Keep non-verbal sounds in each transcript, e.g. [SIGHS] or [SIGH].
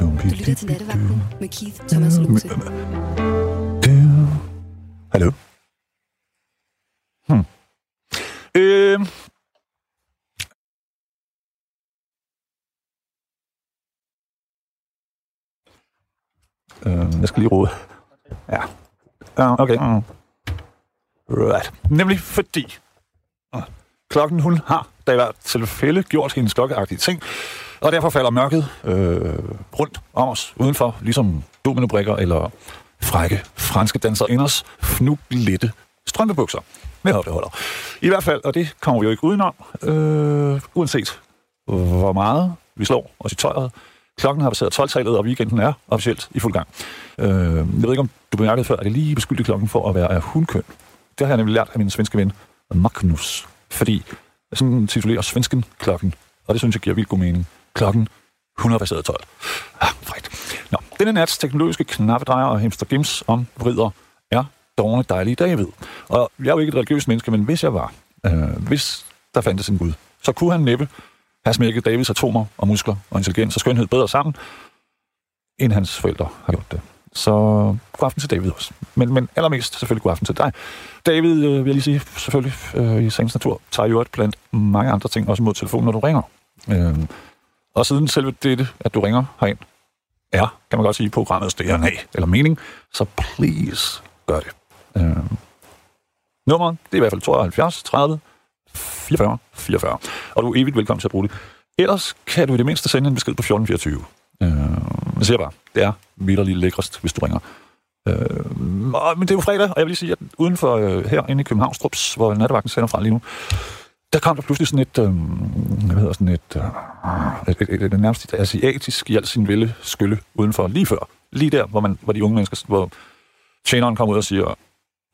Du lytter til nattevagten med Keith Thomas Lose. Hallo? Hmm. Øh, øh, jeg skal lige rode. Ja. Ja, okay. Mm. Right. Nemlig fordi uh, klokken hun har da i hvert tilfælde gjort hendes klokkeagtige ting, og derfor falder mørket øh, rundt om os udenfor, ligesom dominobrikker eller frække franske danserinders fnuglette strømpebukser med hofteholder. I hvert fald, og det kommer vi jo ikke udenom, øh, uanset hvor meget vi slår os i tøjet. Klokken har passeret 12-tallet, og weekenden er officielt i fuld gang. Øh, jeg ved ikke, om du bemærkede før, at det lige beskyldte klokken for at være af hundkøn. Det har jeg nemlig lært af min svenske ven, Magnus. Fordi sådan titulerer svensken klokken, og det synes jeg giver vildt god mening. Klokken 100 12. Ah, frækt. Nå, denne nats teknologiske knappedrejer og hemster gims om vrider er dogne dejlige David. Og jeg er jo ikke et religiøst menneske, men hvis jeg var, øh, hvis der fandtes en Gud, så kunne han næppe have smækket Davids atomer og muskler og intelligens og skønhed bedre sammen, end hans forældre har gjort det. Så god aften til David også. Men, men allermest selvfølgelig god aften til dig. David, øh, vil jeg lige sige, selvfølgelig øh, i sagens natur, tager jo blandt mange andre ting også mod telefonen, når du ringer. Øh, og siden selve dette, at du ringer herind, er, kan man godt sige, programmets DNA eller mening, så please gør det. Øh, nummeret, det er i hvert fald 72 30 44 44. Og du er evigt velkommen til at bruge det. Ellers kan du i det mindste sende en besked på 1424. Øh, jeg siger bare, det er vidderligt lækrest, hvis du ringer. Øh, men det er jo fredag, og jeg vil lige sige, at uden for øh, her inde i Københavnstrups, hvor nattevagten sender fra lige nu, der kom der pludselig sådan et, øh, hvad hedder sådan et, øh, et, et, et, et nærmest et asiatisk i al sin vilde skylle udenfor, lige før. Lige der, hvor, man, hvor de unge mennesker, hvor tjeneren kommer ud og siger,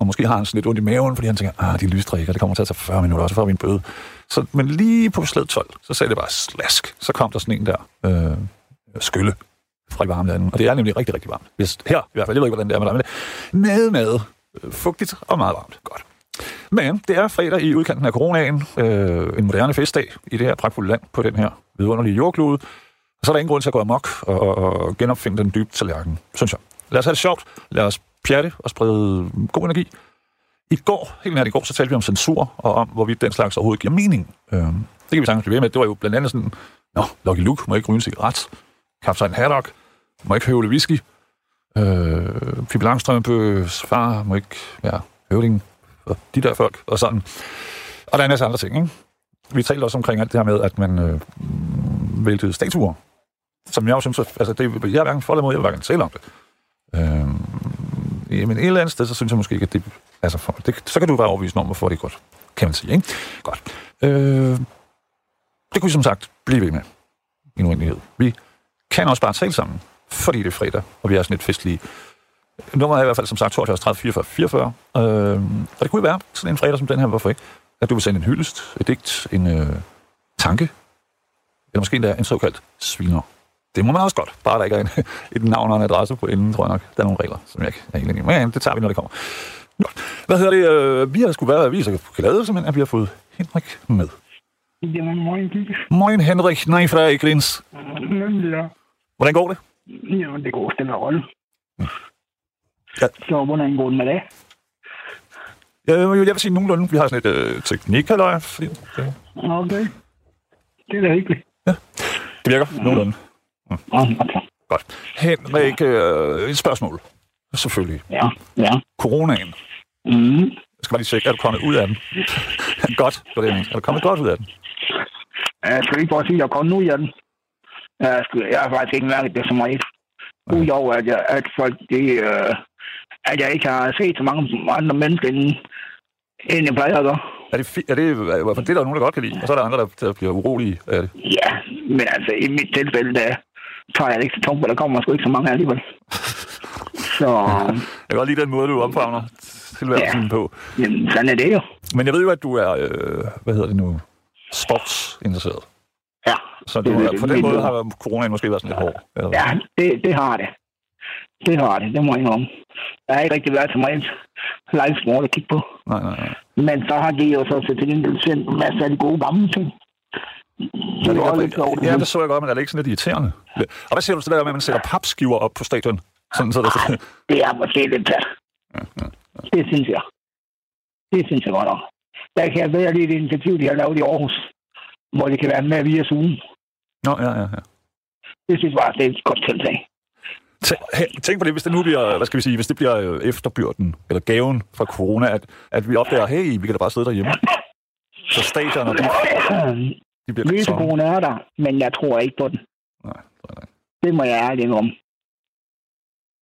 og måske har han sådan lidt ondt i maven, fordi han tænker, ah, de lysdrikker, det kommer til at tage 40 minutter, og så får vi en bøde. Så, men lige på slet 12, så sagde det bare slask. Så kom der sådan en der øh, skylle fra de varme lande. Og det er nemlig rigtig, rigtig varmt. Hvis, her i hvert fald, jeg ved ikke, hvordan det er med dig, men det med, med fugtigt og meget varmt. Godt. Men det er fredag i udkanten af coronaen, øh, en moderne festdag i det her pragtfulde land på den her vidunderlige jordklode. Og så er der ingen grund til at gå amok og, og, og genopfinde den dybe tallerken, synes jeg. Lad os have det sjovt. Lad os pjatte og sprede god energi. I går, helt nær i går, så talte vi om censur, og om, hvorvidt den slags overhovedet giver mening. Øh, det kan vi sagtens blive ved med. Det var jo blandt andet sådan, Nå, Lucky Luke må ikke ryge en cigaret. Kaptajn Haddock må ikke høvle whisky. Øh, Pippi Langstrømpes far må ikke være høvding og de der folk, og sådan. Og der er en masse andre ting, ikke? Vi talte også omkring alt det her med, at man øh, væltede statuer, som jeg også synes, altså det, jeg er hverken for eller mod, jeg vil hverken tale om det. Øh, men et eller andet sted, så synes jeg måske ikke, at det, altså for, det, så kan du være overbevist om, hvorfor det er godt, kan man sige, ikke? Godt. Øh, det kunne vi som sagt blive ved med i en uendelighed. Vi kan også bare tale sammen, fordi det er fredag, og vi er sådan lidt festlige. Nummeret er i hvert fald som sagt 72 30 44 44. Øh, og det kunne være sådan en fredag som den her, hvorfor ikke? At du vil sende en hyldest, et digt, en øh, tanke, eller måske endda en såkaldt sviner. Det må man også godt, bare der ikke er en, et navn og en adresse på inden, tror jeg nok. Der er nogle regler, som jeg ikke er helt enig i. Men det tager vi, når det kommer. Nå. Hvad hedder det? Øh, vi har sgu været, vi er så glade, simpelthen, at vi har fået Henrik med. Jamen, morgen, Gilles. Morgen, Henrik, nej fra Grins. Ja. Hvordan går det? Jamen, det går stille og roligt. Ja. Så hvordan går det med det? Jeg, jeg vil sige nogenlunde, vi har sådan et øh, teknik, fordi det, Okay. Det er da hyggeligt. det virker nogenlunde. Ja, okay. Godt. Henrik, øh, et spørgsmål. Selvfølgelig. Ja, ja. Coronaen. Mm. Jeg skal bare lige tjekke, er du kommet ud af den? [LAUGHS] godt, var det. Er du kommet godt ud af den? Jeg skal lige prøve at sige, at jeg kom nu i den. Jeg, skal, jeg har faktisk ikke mærket det så meget. Udover at, jeg, at folk, det, øh, at jeg ikke har set så mange andre mennesker, end, end jeg plejer at gøre. Er det, er det, er, det er der nogen, der godt kan lide, og så er der andre, der, der bliver urolige af det. Ja, men altså i mit tilfælde, der tager jeg det ikke så tungt, for der kommer sgu ikke så mange alligevel. [LAUGHS] Så, Jeg kan godt lide den måde, du omfavner tilværelsen Ja. på. jamen, sådan er det jo. Men jeg ved jo, at du er, øh, hvad hedder det nu, sportsinteresseret. Ja, Så Det- er- det- på den det- måde har coronaen måske været sådan lidt hård. Eller? ja det, det har det. Det har det, det må jeg indrømme. Jeg har ikke rigtig været så meget live sport at kigge på. Nej, nej, nej. Men så har de jo så til gengæld sendt masser af de gode gamle ting. Det det, var lidt sjovt. ja, det så jeg godt, men er det ikke sådan lidt irriterende? Og hvad siger du til det der med, at man sætter papskiver op på stadion? Sådan, så det, Det er måske lidt tæt. Det synes jeg. Det synes jeg godt nok. Der kan jeg bedre lide det initiativ, de har lavet i Aarhus, hvor det kan være med via Zoom. Nå, ja, ja, ja. Det synes jeg bare, det er et godt tiltag. Tænk på det, hvis det nu bliver, hvad skal vi sige, hvis det bliver øh, efterbyrden, eller gaven fra corona, at, at vi opdager, hey, vi kan da bare sidde derhjemme. Så stadioner, de, de bliver. Risikoen er der, men jeg tror ikke på den. Nej, nej. Det må jeg ærligt om.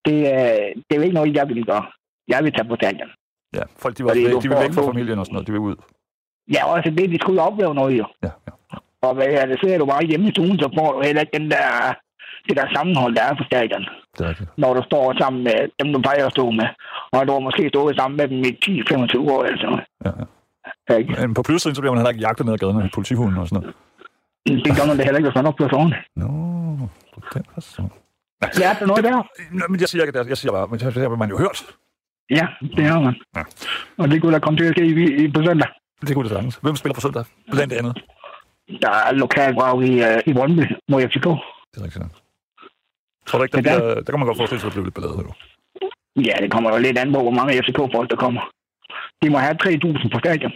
Det, er- det er jo ikke noget, jeg vil gøre. Jeg vil tage på stadion. Ja, folk de, var, væk, de vil væk fra familien og sådan noget, de vil ud. Ja, også det, de skulle opleve noget jo. Ja, ja. Og hvad er det, så er du bare hjemme i stuen, så får du heller ikke den der, det der sammenhold, der er på stadion. Det er rigtigt. Når du står sammen med dem, du plejer at stå med. Og du har måske stået sammen med dem i 10-25 år eller sådan noget. Ja, ja. Ikke? Men på plussiden, så bliver man heller ikke jagtet ned ad gaden af politihunden og sådan noget. Det gør man da heller ikke, hvis man opfører sig ordentligt. Nå, på den person. Ja, der noget der. Nå, men jeg siger ikke, at jeg siger bare, men det har man jo hørt. Ja, det har man. Ja. Og det kunne da komme til at ske i, i, på søndag. Det kunne det sagtens. Hvem spiller på søndag? Blandt andet. Der er lokalbrav i, uh, i Brøndby mod FCK. Det er rigtigt. Tror du ikke, der, bliver, der kan man godt forestille sig, at det bliver lidt ballade nu. Ja, det kommer jo lidt an på, hvor mange FCK-folk der kommer. De må have 3.000 på stadion.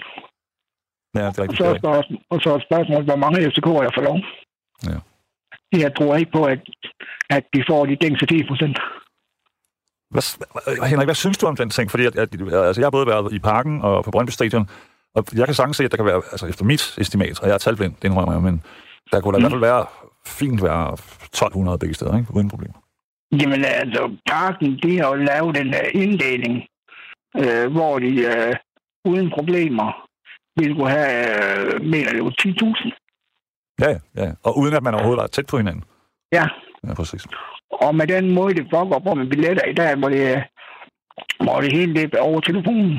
Ja, det er Og rigtigt. så, det er spørgsmålet, og så er spørgsmålet, hvor mange FCK'er jeg får lov. Ja. Jeg tror ikke på, at, at de får de gængse 10 procent. Hvad, Henrik, hvad synes du om den ting? Fordi at, at, altså, jeg har både været i parken og på Brøndby Stadion, og jeg kan sagtens se, at der kan være, altså efter mit estimat, og jeg er talblind, det indrømmer jeg, men der kunne da i hvert fald være fint være 1200 begge steder, ikke? uden problemer. Jamen altså, parken, de har jo lavet en uh, inddeling, øh, hvor de øh, uden problemer ville kunne have, øh, mener det jo, 10.000. Ja, ja, ja. Og uden at man overhovedet er tæt på hinanden. Ja, Ja, præcis. og med den måde, det foregår på med billetter i dag, hvor det, hvor det hele det er over telefonen,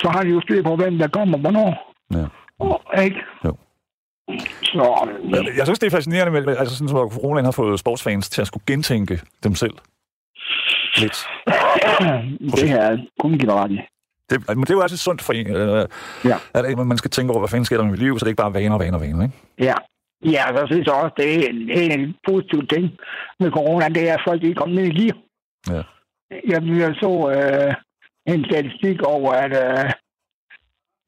så har de jo styr på, hvem der kommer hvornår. Ja. Og, ikke? Jo. Så, Jeg, synes, det er fascinerende, med, altså sådan, som coronaen har fået sportsfans til at skulle gentænke dem selv. Lidt. [CLEARS THROAT] det her er kun i. Det, men det er jo altid sundt for en. Øh, Ja. at man skal tænke over, hvad fanden sker der med mit liv, så det er ikke bare vaner, vaner, vaner, ikke? Ja. Ja, så synes jeg også, det er en, en positive ting med corona, det er, at folk ikke er kommet ned i gear. Ja. Jeg, jeg så øh, en statistik over, at øh,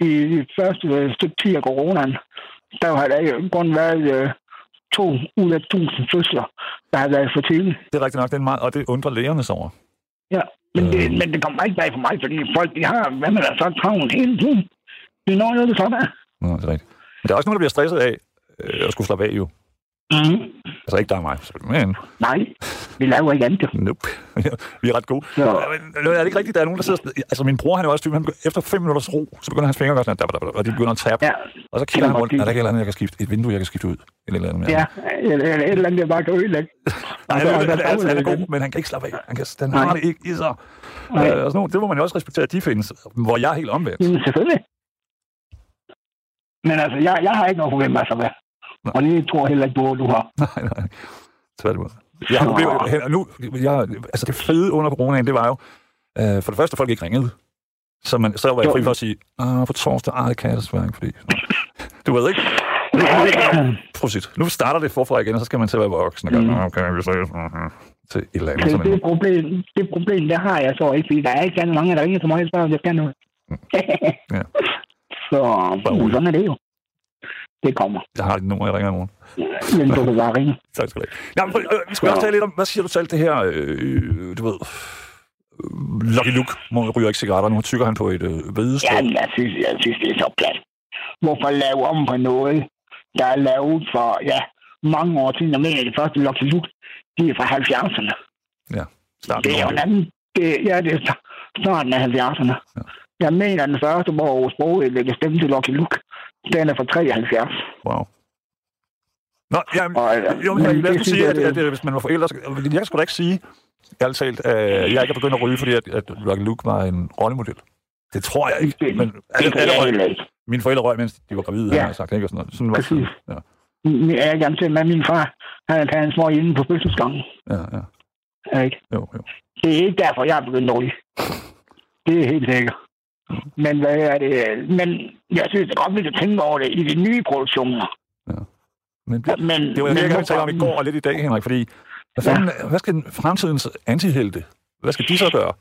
i de første øh, stykke 10 af coronaen, der har der jo kun været øh, to ud af tusind fødsler, der har været for tidligt. Det er rigtigt nok, er meget, og det undrer lægerne sig over. Ja, men, Øh. det, men det kommer ikke bag for mig, fordi folk de har, hvad man er så travlt hele tiden. Det er noget, det sådan er. Nå, det er rigtigt. Men der er også nogen, der bliver stresset af øh, at skulle slappe af, jo. Mm. Altså ikke der er mig, men Nej, vi laver ikke andet. nope. [LAUGHS] vi er ret gode. Ja. Men, øh, er det ikke rigtigt, der er nogen, der sidder... Altså, min bror, han er også typen, han begynder, efter fem minutters ro, så begynder hans fingre at gøre sådan, her, og de begynder at tabe. Ja, Og så kigger han rundt, er der ikke andet, jeg kan skifte? Et vindue, jeg kan skifte ud? Eller et eller andet. ja, eller, et eller andet, jeg bare kan ødelægge. [LAUGHS] Nej, Og så- han, og så han, er det god, igen. men han kan ikke slappe af. Han, kan, han har det ikke i sig. Nej. Øh, og sådan nogle, det må man jo også respektere, at de findes, hvor jeg er helt omvendt. Jamen, selvfølgelig. Men altså, jeg, jeg har ikke noget problem med at være. Nej. Og det tror jeg heller ikke, du, du har. [LAUGHS] Nej, nej. Tværtimod. Jeg Hen- og nu, jeg, altså det fede under coronaen, det var jo, øh, for det første, folk ikke ringede. Så, man, så var jeg fri for at sige, ah, på torsdag, ah, det kan jeg desværre ikke, fordi... Du ved ikke? Nu, nu, nu starter det forfra igen, og så skal man til at være voksen. Og Mm. mm. okay, vi ses. Mhm. Til et eller andet. Det, Sådan det, problem, det problem, det har jeg så ikke, fordi der er ikke mange, der ringer til mig og spørger, om jeg skal noget. Ja. [LAUGHS] Så rolig. sådan er det jo. Det kommer. jeg har dit nummer, jeg ringer i morgen. Men du kan bare ringe. [LAUGHS] Tak skal du have. Nå, men, øh, vi skal Ja. også tale lidt om, hvad siger du til alt det her, øh, du ved, Lucky Luke, må ryger ikke cigaretter, nu tykker han på et øh, hvedestrå. Ja, jeg synes, jeg synes, det er så plat. Hvorfor lave om på noget, der er lavet for, ja, mange år siden. Jeg mener, det første Lucky Luke, de er fra 70'erne. Starten Det er jo en anden... Det, ja, det er sta- starten af 70'erne. Ja. Jeg mener, den første, hvor sproget lægger stemme til Lucky Luke, den er fra 73. Wow. Nå, ja, Og, øh, jo, men, men det nu synes sige, jeg, at, det- at, at, hvis man var forældre, jeg kan sgu da ikke sige, ærligt talt, at jeg ikke er begyndt at ryge, fordi at, at Luke var en rollemodel. Det tror jeg ikke. Det- Men Det alle, kan alle jeg røg, ikke. mine forældre røg, mens de var gravide, Ja. har jeg sagt. Ikke? Og sådan, noget. sådan var det. Præcis. Ja, Jeg er gerne til med min far. Han har taget en små inde på fødselsgangen. ja, ja. Ja, Ikke? Jo, jo. Det er ikke derfor, jeg er begyndt at ryge. Det er helt sikkert. Men hvad er det? Men jeg synes det er godt, vi kan tænke over det i de nye produktioner. Ja. Men, bliver, Men, det var jeg men gerne tale om i går og lidt i dag, Henrik, fordi hvad, fanden, hvad skal fremtidens antihelte, hvad skal de så gøre?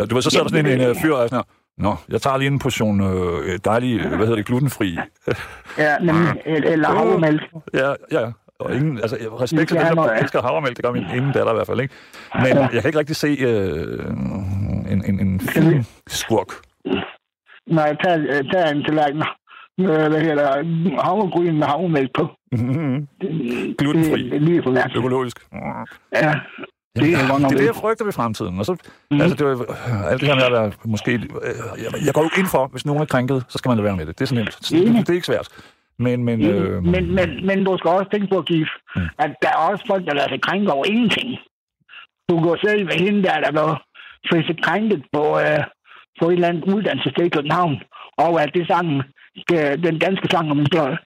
Øh, Du ved, så sidder der sådan en, en øh, fyr og er sådan her, Nå, jeg tager lige en portion øh, dejlig, hvad hedder det, glutenfri. Ja, nemlig, [LAUGHS] eller havremælk. ja, ja, ja. Og ingen, altså, respekt til Ja, dem, der ja. elsker havremælk, det gør min ene datter i hvert fald, ikke? Men jeg kan ikke rigtig se øh, en, en, en film skurk. Jeg tager, øh, tager en tallerken med, hvad hedder havregryn med havremælk på. Glutenfri. Det, det lige for mærkeligt. Økologisk. Ja, det er godt nok det er det, jeg frygter ved fremtiden. Og så, mm. altså, det øh, alt det her med at være måske... Øh, jeg, jeg går jo ind for, hvis nogen er krænket, så skal man lade være med det. Det er så nemt. Det, det er ikke svært. Men, men, øh, Men, men, men du skal også tænke på, Gif, Mm. at der er også folk, der lader sig krænke over ingenting. Du går selv med hende der, der blev fristet krænket på, øh, på et eller andet uddannelsessted i København, og at det sang, det, den danske sang om en blød,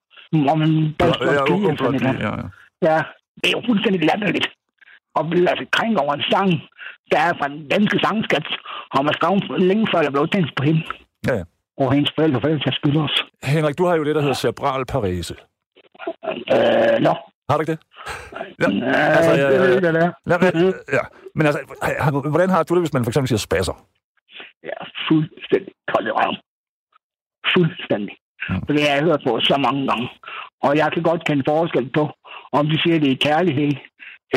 om en ja, dansk ja, pige, sådan noget. pige, ja, ja. Ja, det er jo fuldstændig latterligt. Og vil lade sig krænke over en sang, der er fra den danske sangskat, og man skrev længe før, der blev tænkt på hende. Ja, ja. Og hendes forældre for ellers skyld også. Henrik, du har jo det, der hedder cerebral parese. Øh, nå. Har du ikke det? Ja, Øh, altså, ja, det ved ja, jeg ikke, hvad det er. ja, men, ja. men altså, hvordan har du det, hvis man for eksempel siger spasser? Ja, fuldstændig kold i røven. Fuldstændig. Mm. For det har jeg hørt på så mange gange. Og jeg kan godt kende forskel på, om de siger det i kærlighed,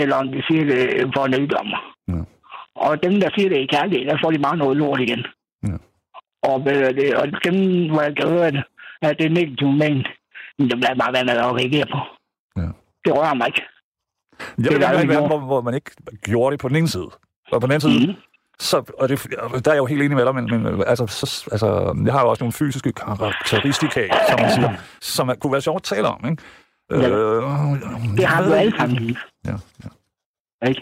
eller om de siger det for en neddommer. Mm. Og dem, der siger det i kærlighed, der får de bare noget lort igen. Mm. Og, hvad det, og dem, hvor jeg kan høre det, at det er negativt ment, men det bliver bare være med at reagere på. Ja. Det rører mig ikke. Jeg vil gerne er gjort. hvor, hvor man ikke gjorde det på den ene side. Og på den anden side, Mm. så, og det, der er jeg jo helt enig med dig, men, men altså, så, altså, jeg har jo også nogle fysiske karakteristika, som man siger, som er- kunne være sjovt at tale om, ikke? Ja. Øh, Det har ved alle sammen. Ja, ja. Ikke?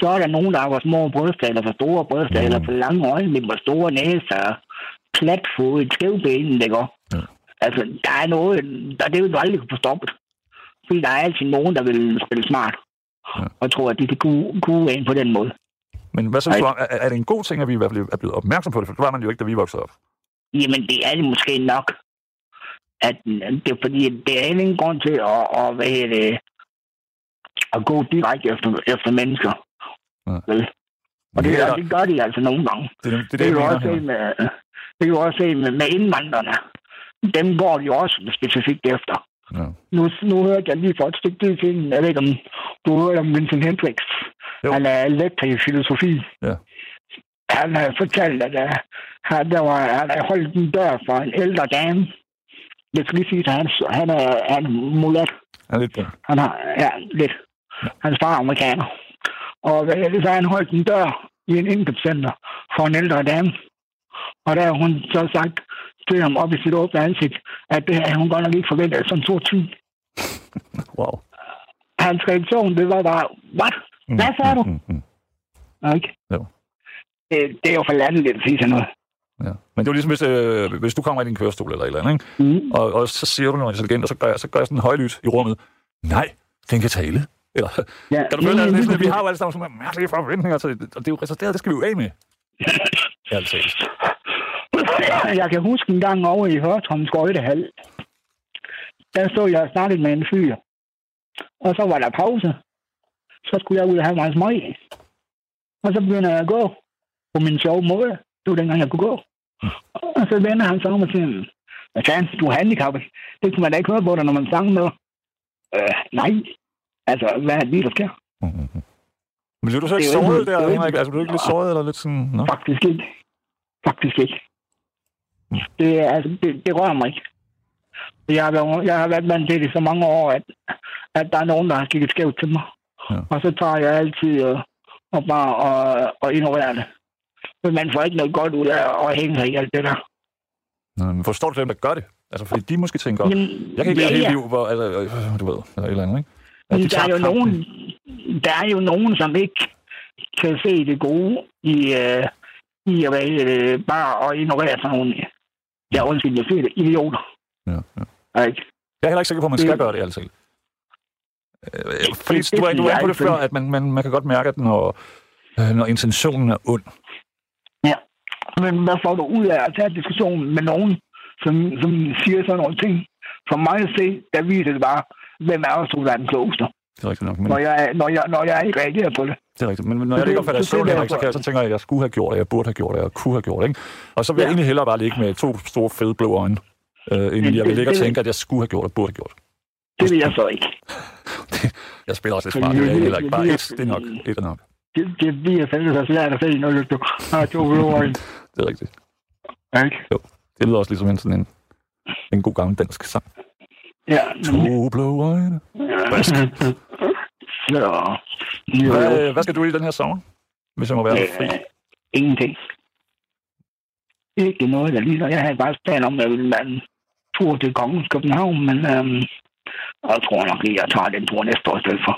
Så er der nogen, der har små bryster, eller for store bryster, Mm. eller for lange øjne, med for store næser, klatfod, et skævben, det går. Ja. Altså, der er noget, der det vil du aldrig kunne få stoppet. Fordi der er altid nogen, der vil spille smart. Ja. Og tror, at de kan kunne, kunne en på den måde. Men hvad synes du om, er, er det en god ting, at vi i hvert fald er blevet opmærksom på det? For det var man jo ikke, da vi voksede op. Jamen, det er det måske nok. At det er fordi, det er ingen grund til at, at, hvad det, at gå direkte efter, efter mennesker. Ja. Vel? Og det, Det er- det gør de altså nogle gange. Det, er det, det, Det det, du mener, også med, det kan du også med, med indvandrerne. Dem går de også specifikt efter. Ja. Nu, nu hørte jeg lige for et stykke tid siden, jeg ved ikke om du hørte om Vincent Hendricks. Jo. Han er lektor i filosofi. Ja. Han har fortalt, at uh, han, der var, han har holdt en dør for en ældre dame. Det skal lige sige, at han, han er, han er mulat. Ja, lidt, ja. Han har, ja, lidt. Hans far er amerikaner. Og hvad er det, så han holdt en dør i en indkøbscenter for en ældre dame. Og der har hun så sagt til ham op i sit åbne ansigt, at det havde hun godt nok ikke forventet som sort [LAUGHS] svin. Wow. Hans reaktion, det var bare, what? Mm, Hvad sagde du? Mm, mm, Nå, Ikke? Jo. Det, det er jo for latterligt at sige sådan noget. ja. Men det er jo ligesom, hvis, øh, hvis du kommer i din kørestol eller et eller andet, ikke? Mm. Og, og så siger du noget intelligent, og så gør jeg, så gør jeg sådan en højlydt i rummet. Nej, den kan tale. Eller, Ja, kan du føle, at lige vi [LAUGHS] har jo alle sammen sådan nogle mærkelige forventninger til det, og det er jo resulteret, det skal vi jo af med. [LAUGHS] Ærligt talt. [LAUGHS] Jeg kan huske en gang over i Hørtom Skøjtehal. Der stod jeg og snakkede med en fyr. Og så var der pause. Så skulle jeg ud og have mig smøg. Og så begynder jeg at gå på min sjove måde. Det var dengang, jeg kunne gå. Og så vender han sig om og siger, hvad fanden, du er handicappet. Det kunne man da ikke høre på dig, når man sang med. Øh, nej. Altså, hvad er det lige, der sker? Mm, mm, mm. Men bliver du så ikke såret der, er Henrik? Altså, bliver du ikke lidt såret eller lidt sådan... Nå? Faktisk ikke. Faktisk ikke. Det, er- altså, det, det rører mig ikke. Jeg har, været, jeg har været vant til det i så mange år, at, at der er nogen, der har kigget skævt til mig. Ja. Og så tager jeg altid og, og bare og, og ignorerer det. Men man får ikke noget godt ud af at hænge sig i alt det der. Nå, Men forstår du dem, der gør det? Altså, fordi de måske tænker, Jamen, jeg kan ikke leve ja, et ja. liv, hvor, altså, øh, du ved, eller et eller andet, ikke? Men de der er, jo kampen. nogen, der er jo nogen, som ikke kan se det gode i, øh, i at være, øh, bare at ignorere sådan nogle, ja, undskyld, jeg siger det, idioter. Ja, ja. Ikke? Jeg er heller ikke sikker på, at man skal Det- gøre det altid. Øh, Fordi du var, du inde på det før, at man, man, man kan godt mærke, at når, øh, når intentionen er ond. Men hvad får du ud af at tage diskussionen med nogen, som, som siger sådan nogle ting? For mig at se, der viser det bare, hvem er også der er den klogeste, Det er rigtigt nok. Men, når jeg, når jeg, når jeg ikke reagerer på det. det er rigtigt. Men når jeg ligger dig det- søvn, det Henrik, så, kan jeg, så tænker jeg, at jeg skulle have gjort det, jeg burde have gjort det, jeg kunne have gjort det. Ikke? Og så vil jeg Ja. egentlig hellere bare ligge med to store fede blå øjne, øh, end Men jeg vil det- ligge og det- tænke, at jeg skulle have gjort det, burde have gjort det. Det vil jeg så ikke. [LAUGHS] Jeg spiller også lidt smart, det er det- heller ikke. Bare det- et, det er nok. Et er nok. Det, det bliver fandme så svært at se, når du har to blå øjne. Det er rigtigt. Ikke? Det lyder også ligesom en sådan en, en god gammel dansk sang. Ja. To blå øjne. Frisk. [LAUGHS] Jo, Hvad, hvad skal du i den her sommer? Hvis jeg må være fri. øh, ingenting. Ikke noget, der ligner. Jeg havde bare plan om, at jeg ville være en tur til Kongens København, men øhm, jeg tror nok ikke, jeg tager den tur næste år i stedet for.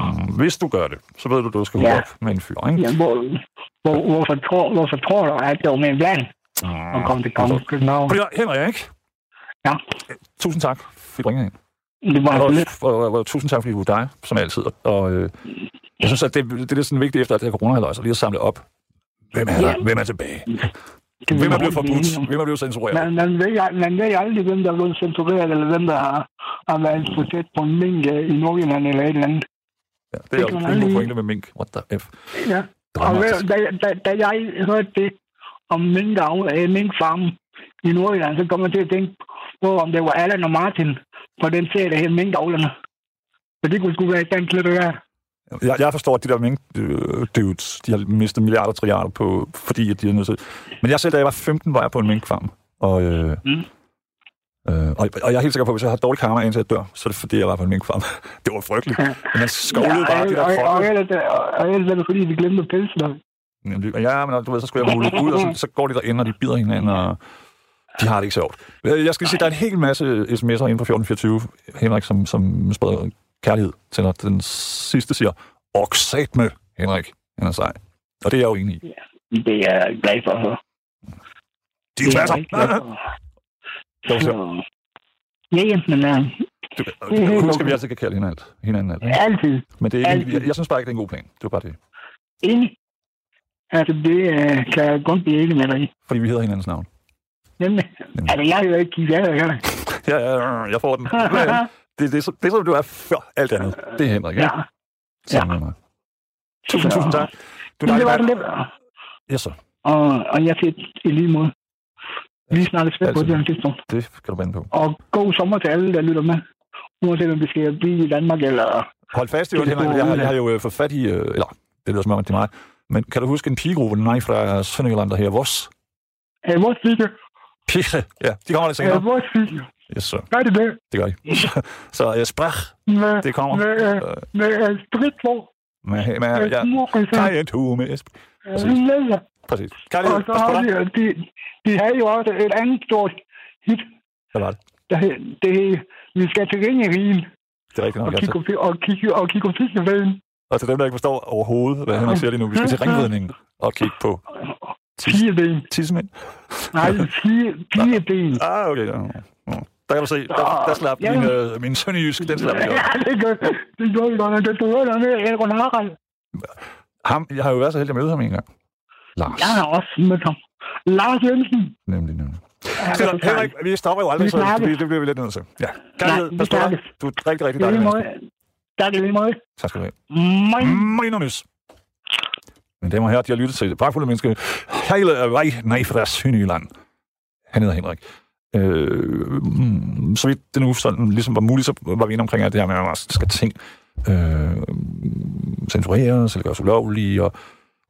Mm, Hvis du gør det, så ved du, at du skal Ja. op med en fyr, ikke? Ja, hvor, hvor, hvorfor, tror, hvorfor tror du, at det var min plan Mm. at komme til Kongens København? Henrik, ikke? Ja. Tusind tak, du ringede ind. Det var Og, og, og, og, tusind tak, fordi du er dig, som altid. Og øh, jeg synes, at det, det er sådan vigtigt efter, at det her corona så lige at samle op. Hvem er der? Ja. Hvem er tilbage? Det Hvem er blevet forbudt? Hvem er blevet censureret? Man, man, ved, man ved aldrig, hvem der er blevet censureret, eller hvem der har, har været for tæt på en mink øh, i Nordjylland eller et eller andet. Ja, det er jo en aldrig- pointe med mink. What the F? Ja. Og ved- da, da, da jeg hørte det om minkavl, øh, minkfarmen i Nordjylland, så kom jeg til at tænke på, om det var Allan og Martin på den serie, der hed Minkavlerne. For det kunne sgu være et dansk lidt værd. Jeg, jeg forstår, at de der mink dudes, de har mistet milliarder og trilliarder på, fordi at de er nødt til. Men jeg selv, da jeg var 15, var jeg på en minkfarm. Og, øh, Mm. øh, og, og, jeg er helt sikker på, at hvis jeg har dårlig karma, indtil jeg dør, så er det fordi, jeg var på en minkfarm. [LAUGHS] det var frygteligt. Ja. Men man skovlede bare de der og, og, og, kroppe. ellers, og, og ellers er det fordi, vi glemte pelsen. Ja, men du ved, så skulle jeg muligt ud, og så, så går de derinde, og de bider hinanden, og de har det ikke sjovt. Øh, Jeg skal sige, der er en hel masse sms'er inde på 1424, Henrik, som, som spreder kærlighed til dig. Den sidste siger, oksat med Henrik. Han er sej. Og det er jeg jo enig i. Det er jeg glad for at høre. De Det er klasser. for. Så, Ja, ja, men uh, du, husk, at vi altid kan kalde hinanden, hinanden alt. altid Men det er ikke, Altid. jeg, jeg synes bare ikke, det er en god plan. Det var bare det. enig. Altså, det uh, kan jeg godt blive enig med dig. Fordi vi hedder hinandens navn. Nemlig. Altså, jeg er jo ikke af, jeg Ja, ja, ja, jeg får den. Det, det, er så- det er som du er før alt andet. Det er Henrik, Ja. ikke? Sammen med mig. Tusind, Så- tusind tak. Du det var er det lidt. Ja, så. Og, og jeg siger i lige måde. Vi snakkes ved på Altid. det her tidspunkt. Det kan du vende på. Og god sommer til alle, der lytter med. Uanset om vi skal blive i Danmark eller... Hold fast i Det er Henrik. Jeg har, jeg har jo øh, fået fat i... Øh, eller, det lyder som om, det er mig. Men kan du huske en pigegruppe, nej, fra Sønderjylland, der her Voss? Er vores Pige. Ja, de kommer lidt Er senere. vores video? Yes, så. Er det det? Det gør de. [LAUGHS] så jeg sprach, Med, det kommer. med, øh, Øh, med øh, sprit på. Med, med, ja. Kan jeg to med præcis. Ja. Præcis. Kærlighed, Og så har dig. de, de, de havde jo også et andet stort hit, Hvad var det? der det hed, vi skal til Ringerien Det er rigtigt og nok. kigge, Altså. på- og kigge, og kigge på fiskefælden. Og til dem, der ikke forstår overhovedet, hvad Henrik siger lige nu, vi skal til ringvedningen og kigge på Fire tissemænd. Nej, fire, fire ben. Ah, okay. Ja. Ja. Der kan du se, der, der slap Ja. min, øh, min sønderjysk, den slap jeg Ja, det gør det gør vi godt. Det gør der med Elron Harald. Ham, jeg har jo været så heldig at møde ham en gang. Lars. Jeg har også mødt ham. Lars Jensen. Nemlig, nemlig. Han Så, er. Henrik, vi stopper jo aldrig, så det, det, det bliver vi lidt nødt til. Ja. Kærlighed, pas på dig. Du er rigtig, rigtig Det er dejlig lige måde. Tak i lige måde. Tak skal du have. Moin. Minernys. Mine damer og herrer, de har lyttet til Pragtfulde Menneske. Hele vej ned fra Sønderjylland. Han hedder Henrik. Øh, mm, så vidt det nu sådan, ligesom var muligt, så var vi inde omkring at det her med, at man skal ting øh, censureres eller gøres ulovlige, og,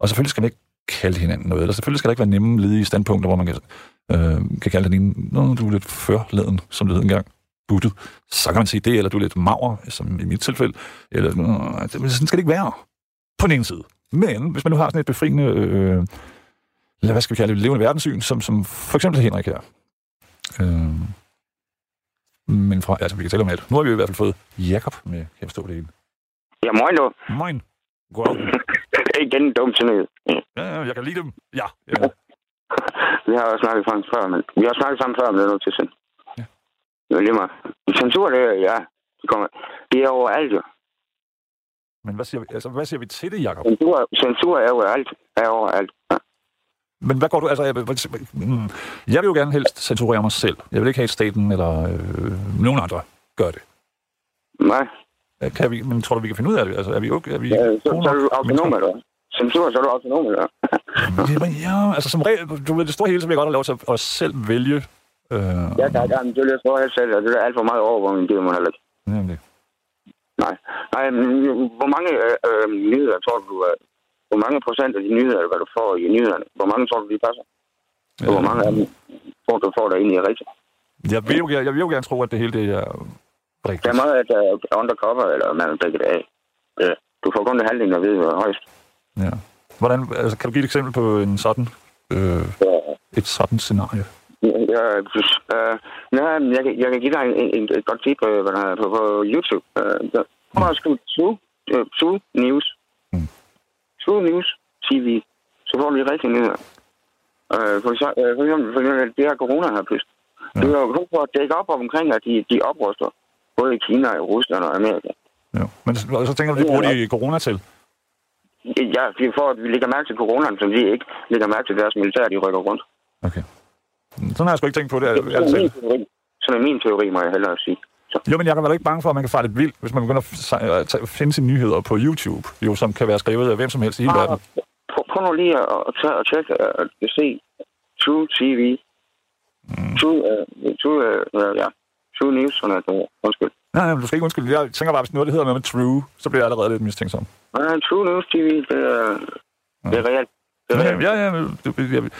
og selvfølgelig skal man ikke kalde hinanden noget, eller selvfølgelig skal der ikke være nemme ledige standpunkter, hvor man kan, øh, kan kalde den ene, Nå, du er lidt førleden, som det hed engang, buttet. Så kan man sige det, eller du er lidt maver, som i mit tilfælde, eller det- altså, sådan skal det ikke være på den ene side. Men hvis man nu har sådan et befriende, øh, eller hvad skal vi kalde det, levende verdenssyn, som, som for eksempel Henrik her. Øh, men fra, altså vi kan tale om alt. Nu har vi i hvert fald fået Jakob med, kan jeg forstå det hele. Ja, moin du. Moin. Goddag. [LAUGHS] Igen en dum noget. Ja, jeg kan lide dem. Ja. ja. [LAUGHS] Vi har jo snakket sammen før, men vi har snakket sammen før, men det er nu til sind. Ja. Det er lige meget. Censur, det er, ja, det kommer. Det er overalt, jo. Men hvad siger, vi, altså, hvad siger vi til det, Jakob? Censur, censur er overalt. Er overalt. Ja. Men hvad går du... Altså, jeg, mm, jeg vil jo gerne helst censurere mig selv. Jeg vil ikke have, at staten eller øh, nogen andre gør det. Nej. Kan vi, men tror du, vi kan finde ud af det? Altså, er vi okay? Er vi Ja, så, så er du autonom, eller? Censur, så er du autonom, eller? Jamen, ja, altså som regel, du ved, det store hele, så vil jeg godt have lov til at, at selv vælge. Øh, Ja, der, der, det vil jeg spørge helt selv, og det er alt for meget overvågning, det er man heller ikke. Nemlig. Nej. Nej, men hvor mange øh, øh, nyheder tror du, øh, hvor mange procent af de nyheder, hvad du får i nyhederne, hvor mange tror du, de passer? Og hvor mange af dem tror du, får der egentlig er rigtigt? Jeg vil, jo, jeg, jeg vil jo gerne tro, at det hele det er rigtigt. Der er meget, at der er undercover, eller man dække det af. Øh, Du får kun det halvdelen at vide, hvad er højst. Ja. Hvordan, altså, kan du give et eksempel på en sådan, øh, Så, et sådan scenarie? Ja, øh, ja, jeg, kan, jeg kan give dig en, en, et godt tip øh, hvad der er på, på YouTube. Øh, der kommer og skrive True, øh, True News. Mm. True News TV. Så får du de rigtige nyheder. Øh, for, så, øh, for, eksempel, for eksempel det her corona her pludselig. Ja. Det er jo kun for at dække op omkring, at de, de opruster. Både i Kina, i Rusland og Amerika. Ja. Men så, så tænker du, de bruger de corona til? Ja, det for, at vi lægger mærke til coronaen, så de ikke lægger mærke til deres militær, de rykker rundt. Okay. Sådan har jeg sgu ikke tænkt på det. Sådan ærligt er min teori, sådan er min teori må jeg hellere sige. Så. Jo, men jeg kan være ikke bange for, at man kan fare lidt vildt, hvis man begynder at finde sine nyheder på YouTube, jo, som kan være skrevet af hvem som helst i hele verden. Prøv, prøv nu lige at, tage og tjekke og at se True TV. Mm. True, uh, true, uh, ja. True News, sådan at, uh, undskyld. Nej, nej, du skal ikke undskylde. Jeg tænker bare, hvis noget det hedder noget med true, så bliver jeg allerede lidt mistænksom. Nej, True News TV, det er, det er reelt. Det er Ja, reelt. ja, ja. det-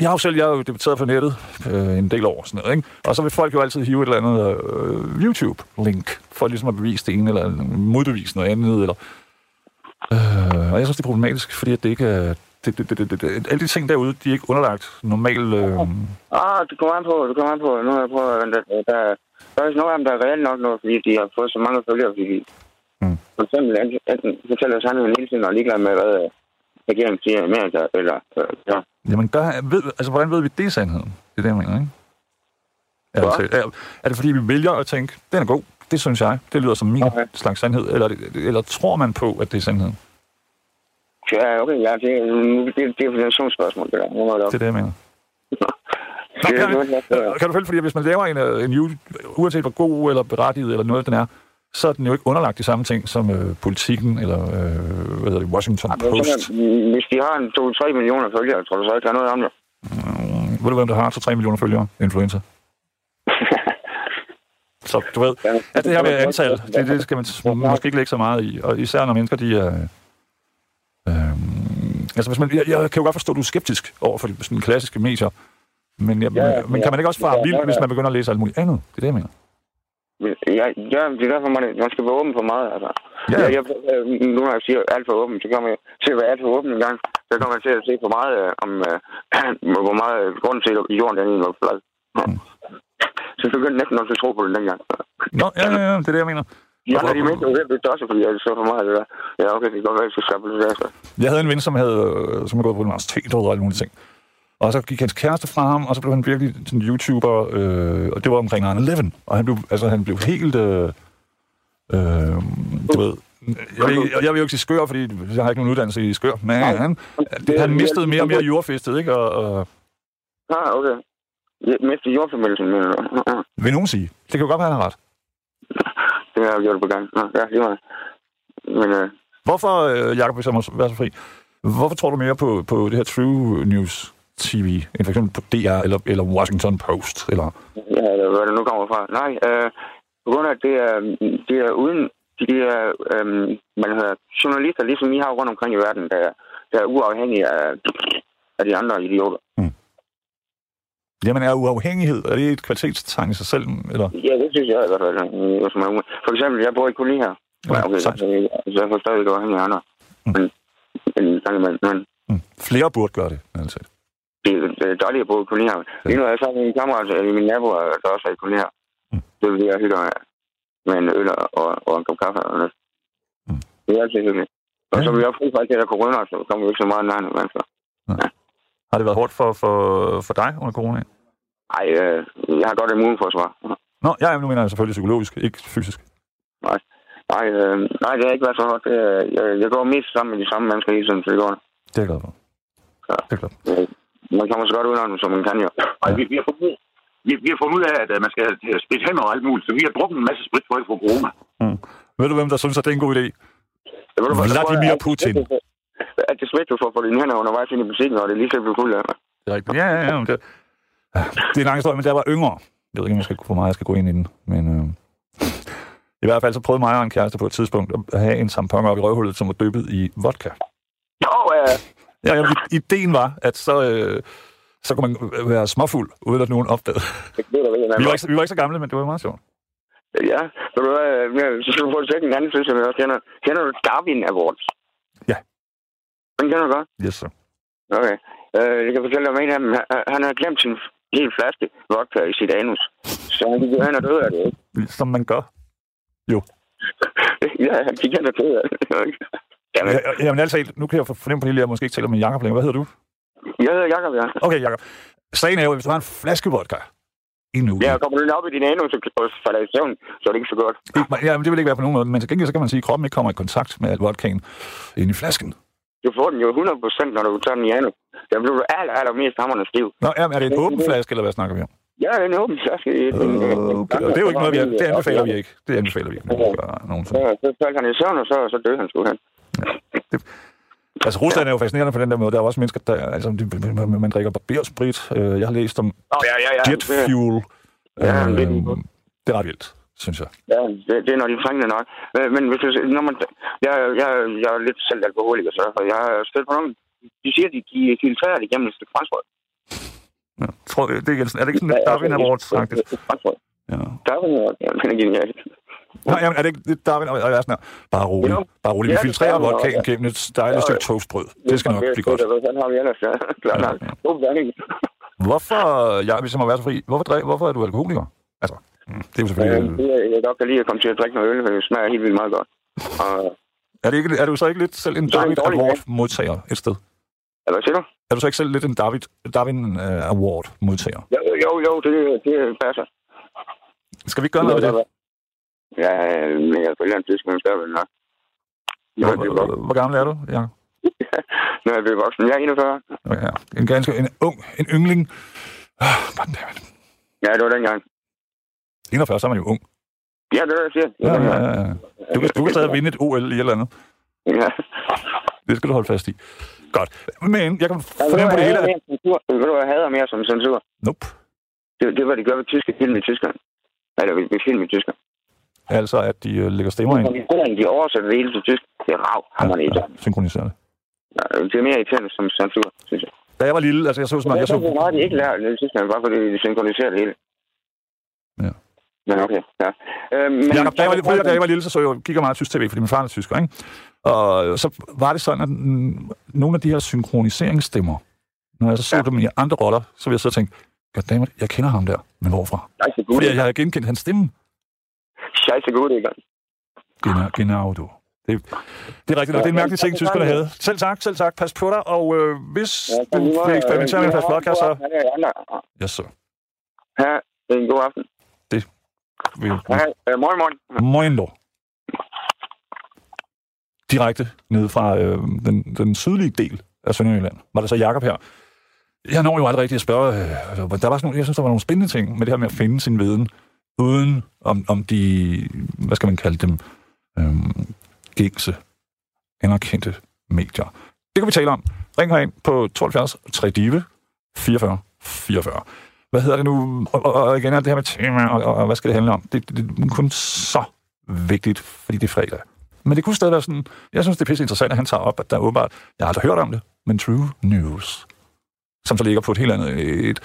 Jeg, har jo selv jeg har jo debuteret på nettet øh, en del år, sådan noget, ikke? og så vil folk jo altid hive et eller andet øh, YouTube-link, for ligesom at bevise det ene, eller modbevise noget andet, eller... Øh, og jeg synes, det er problematisk, fordi at det ikke er... Det, det, det, det, det, alle de ting derude, de er ikke underlagt normal... Øh, Ah, det kommer an på, det kommer an på. Nu har jeg prøvet, at der, der, der er nogle af dem, der er reelt nok nu, fordi de har fået så mange følgere, fordi de Mm. for eksempel enten, fortæller sandheden hele tiden og er ligeglad med, hvad regeringen siger i Amerika, eller øh, ja. jamen, der, ved, altså, hvordan ved vi, det er sandheden? Det er det, jeg mener, ikke? Er, det, er, er det fordi, vi vælger at tænke, den er god, det synes jeg, det lyder som min Okay. slags sandhed, eller, er eller tror man på, at det er sandheden? Ja, okay, ja, det, det, det er et definitionsspørgsmål, det der. Det er det, jeg mener. Nå, kan, kan du følge, fordi hvis man laver en, øh, en YouTube, uanset hvor god eller berettiget eller noget den er, så er den jo ikke underlagt de samme ting som øh, politikken eller øh, hvad hedder det, Washington Post. Hvis de har en 2-3 millioner følgere, tror du så ikke, der er noget om det? Mm, ved du, hvem der har 2-3 millioner følgere? Influencer. [LAUGHS] Så du ved, at det her med antal, det, det skal man måske ikke lægge så meget i. Og især når mennesker, de er... Øh, altså, hvis man, jeg, jeg kan jo godt forstå, at du er skeptisk over for de sådan, klassiske medier. Men, jeg, Ja, ja, men kan man ikke også fare ja, vild, ja, hvis ja. man begynder at læse alt muligt andet? Det er det, jeg mener. Ja, ja, det er derfor, man, man skal være åben for meget. Altså. Ja. Ja. Jeg, jeg, nu når jeg siger alt for åben, så kommer jeg til at være alt for åben en gang. Så kommer jeg til at se for meget øh, om, øh, [CLEARS THROAT] hvor meget øh, grunden til, at jorden den var flad. Mm. Så jeg begyndte næsten også at tro på det dengang. Nå, ja, ja, ja, det er det, jeg mener. Andre, de mente jo helt også, fordi jeg så for meget det der. Ja, okay, det kan godt være, at jeg skal skabe det der. Så. Jeg havde en ven, som havde øh, som havde gået på universitet og alle mulige ting. Og så gik hans kæreste fra ham, og så blev han virkelig sådan en YouTuber, øh, og det var omkring 9-11. Og han blev, altså, han blev helt... Øh, øh, du ved, jeg vil, ikke, jeg vil jo ikke sige skør, fordi jeg har ikke nogen uddannelse i skør, men han, det, han mistede mere og mere jordfæstet, ikke? Og, og, Ah, okay. I jordforbindelsen, mener du? Ja, ja. vil nogen sige. Det kan jo godt være, han har ret. [LAUGHS] Det har jeg gjort på gang. Nå, ja, det var Men øh, Hvorfor, øh, Jacob, hvis jeg må være så fri, hvorfor tror du mere på, på det her True News TV, end for eksempel på DR eller, eller Washington Post? Eller, Ja, eller hvad det nu kommer fra. Nej, øh, på grund af, at det er, det er uden de der, øh, man hedder, journalister, ligesom I har rundt omkring i verden, der, der er uafhængige af, af de andre idioter. jamen, er uafhængighed, er det et kvalitetstegn i sig selv? Eller? Ja, det synes jeg i hvert fald. er. For eksempel, jeg bor i koloni her. Ja, okay, så, så jeg får stadig afhængig af andre. Mm. Men, men, men, men Mm. Flere burde gøre det, altså. Det, det er dejligt at bo i koloni her. Lige nu er jeg sammen med min kammerat, eller min nabo, der også er i koloni her. Mm. Det vil jeg hygge med, med en øl og, og en kop kaffe. Og noget. Mm. Det er altid hyggeligt. Og Ja. så vil jeg fri fra alt det der corona, så kommer vi ikke så meget nærmere mennesker. Har det været hårdt for, for, for dig under corona? Ej, øh, jeg har godt immunforsvar. Nå, ja, nu mener jeg selvfølgelig psykologisk, ikke fysisk. Nej, øh, nej, det har ikke været så. Det, er- jeg, jeg går mest sammen med de samme mennesker hele tiden, så det går. Det er jeg glad for. Ja. Det er klart. Man kommer så godt ud af dem, som man kan jo. Og vi, vi, har fundet, ud- vi, vi har fundet ud af, at øh, man skal øh, spritte hænder og alt muligt, så vi har drukket en masse sprit for at få corona. Mm. Ved du, hvem der synes, at det er en god idé? Ved, du Vladimir at- Putin. At det svært, du får for dine hænder undervejs ind i butikken, og det lige så bliver fuld af mig. Er. Ja, ja, ja. Det, ja, det er en lang historie, men da jeg var yngre. Jeg ved ikke, om jeg skal, hvor meget jeg skal gå ind i den, men... Øh, I hvert fald så prøvede mig og en kæreste på et tidspunkt at have en tampon op i røvhullet, som var dyppet i vodka. Nå, øh, Ja, ja, ideen var, at så, øh, så kunne man være småfuld, uden at nogen opdagede. det Vi var, ikke, så- vi var ikke så gamle, men det var meget sjovt. Ja, du hvad, øh, så skal du få et en anden synes, jeg også kender. Kender du Darwin Awards? Ja. Den kender du godt? Yes, sir. Okay. Øh, jeg kan fortælle dig om en af dem. Han- Han har glemt sin hel flaske vodka i sit anus. Så han jo hen og døde af det, ikke? Som man gør. [LAUGHS] ja, han gik hen og døde af det, ikke? Jamen, Ja, jamen altså, nu kan jeg fornemme på det, at jeg måske ikke taler med Jacob længere. Hvad hedder du? jeg hedder Jacob, ja. Okay, Jacob. Sagen er jo, at hvis du har en flaske vodka i nu. Ja, kommer du lige op i din anus og falder i søvn, så er det ikke så godt. Ja, men det vil ikke være på nogen måde. Men til gengæld så kan man sige, at kroppen ikke kommer i kontakt med al vodkaen ind i flasken. Du får den jo 100% når du tager den i anus. Der bliver du aller, aller mest hammerne stiv. Nå, ja, er det en åben flaske, eller hvad snakker vi om? Ja, det er en åben flaske. Okay, og det er jo ikke noget, vi det anbefaler vi ikke. Det anbefaler vi ikke. Nogensinde. Så, faldt han i søvn, og så, så døde han sgu hen. Altså, Rusland er jo fascinerende på den der måde. Der er også mennesker, der... Altså, de, man, man drikker barbersprit. Øh, Jeg har læst om oh, ja, ja, ja. jet fuel. Ja, Øh, det er lige det er ret vildt, synes jeg. Ja, det, det er når de er trængende nok. Men, hvis du, når man, jeg, jeg, jeg er lidt selv alkoholiker, så derfor jeg har stødt på nogen. De siger, de, de filtrerer det gennem et stykke franskbrød. Ja, tror, det, det er, er det ikke sådan lidt Darwin Awards, faktisk? Franskbrød. Ja. Darwin Awards, ja, den er genial. Nej, jamen, er det ikke Darwin Awards? Ja, sådan her. Bare rolig. Jo. Bare rolig. Vi Ja, filtrerer vodkaen ja. gennem et dejligt stykke toastbrød. Det skal nok blive godt. Sådan har vi ellers. Klart nok. Hvorfor, ja, hvis jeg må være så fri, hvorfor, drik, hvorfor er du alkoholiker? Altså, mm, det er jo Øh, selvfølgelig... det er- Jeg godt kan lide at komme til at drikke noget øl, for det smager helt vildt meget godt. Og, Er, det ikke, er du så ikke lidt selv en er David dårlig Award modtager et sted? siger du? Er du så ikke selv lidt en David, Darwin uh, Award modtager? Jo, jo, jo det, det passer. Skal vi ikke gøre noget ved det? Ja, men jeg følger en tidspunkt nok. Er jeg blevet Hvor, voksen. hvor gammel er du? Ja. [LAUGHS] Nu er jeg blevet voksen. Jeg er 41. ja. En ganske en ung, en yngling. Ah, goddammit. Ja, det var dengang. 41, så er man jo ung. Ja, det er det, jeg siger. Det Ja, ja, ja, ja. Du kan, du kan stadig vinde et OL i et eller andet. Ja. Det skal du holde fast i. Godt. Men jeg kan fornemme på det hele. Ved du, hvad jeg hader mere som censur? Nope. Det, det var, de gør ved tyske film i Tyskland. Eller ved, ved film i Tyskland. Altså, at de øh, lægger stemmer ind. De oversætter det hele til tysk. Det er rav, har man ikke. ja, synkroniserer det. Ja, det er mere irriterende som censur, synes jeg. Da jeg var lille, altså jeg så sådan, Jeg, jeg så, hvor meget de ikke lærer i Tyskland, bare fordi de synkroniserer det hele. Ja. Men okay, ja. Øh, men, Jacob, da jeg, var, lille- da jeg var lille, så så jeg, gik jeg meget tysk tv, fordi min far er tysker, ikke? Og så var det sådan, at nogle af de her synkroniseringstemmer, når jeg så så Ja. dem i andre roller, så ville jeg så tænke, goddammit, jeg kender ham der, men hvorfra? Gut, Fordi jeg, havde genkendt hans stemme. Scheisse gut, ikke? Genau, genau du. Det, det er rigtigt, og det er en mærkelig ting, tyskerne havde. Selv tak, selv tak. Pas på dig, og øh, hvis du vil eksperimentere med en flaske vodka, så... Yes, så. Ja, det en god aften. Vil, Ja, øh, morgen, morgen. Moin då. Direkte ned fra øh, den, den sydlige del af Sønderjylland. Var det så Jakob her? Jeg når jo aldrig rigtig at spørge. Øh, der var sådan, nogle- jeg synes, der var nogle spændende ting med det her med at finde sin viden, uden om, om de, hvad skal man kalde dem, øhm, gængse, anerkendte medier. Det kan vi tale om. Ring herind på 72 3 Dive 44 44. Hvad hedder det nu? Og, og, og igen er det her med tema, og, og, og hvad skal det handle om? Det, det, det er kun så vigtigt, fordi det er fredag. Men det kunne stadig være sådan, jeg synes, det er pisse interessant, at han tager op, at der er åbenbart, jeg har aldrig hørt om det, men True News, som så ligger på et helt andet, et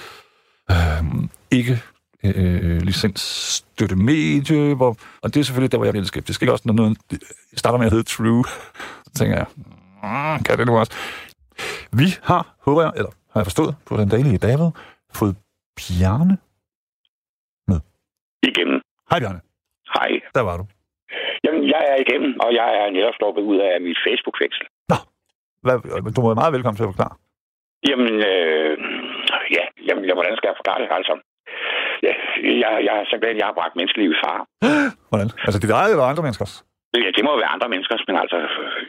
øh, ikke øh, licensstøtte medie, hvor, og det er selvfølgelig der, hvor jeg bliver lidt skeptisk. Ikke også, når noget starter med at hedde True, så tænker jeg, "Mm, kan det nu også? Vi har, håber jeg, eller har jeg forstået, på den daglige David, fået Bjarne. igennem. Hej Bjarne, Hej. der var du. Jamen, jeg er igennem, og jeg er netop stoppet ud af mit Facebook-veksel. Hvad, du må være meget velkommen til at forklare. Jamen, øh, ja, jamen, hvordan skal jeg forklare det, altså? Ja, [LAUGHS] jeg, jeg er simpelthen, jeg har bragt menneskeliv i fare. [GASPS] Hvordan? Altså dit eget eller andre menneskers? Ja, det må være andre menneskers, men altså,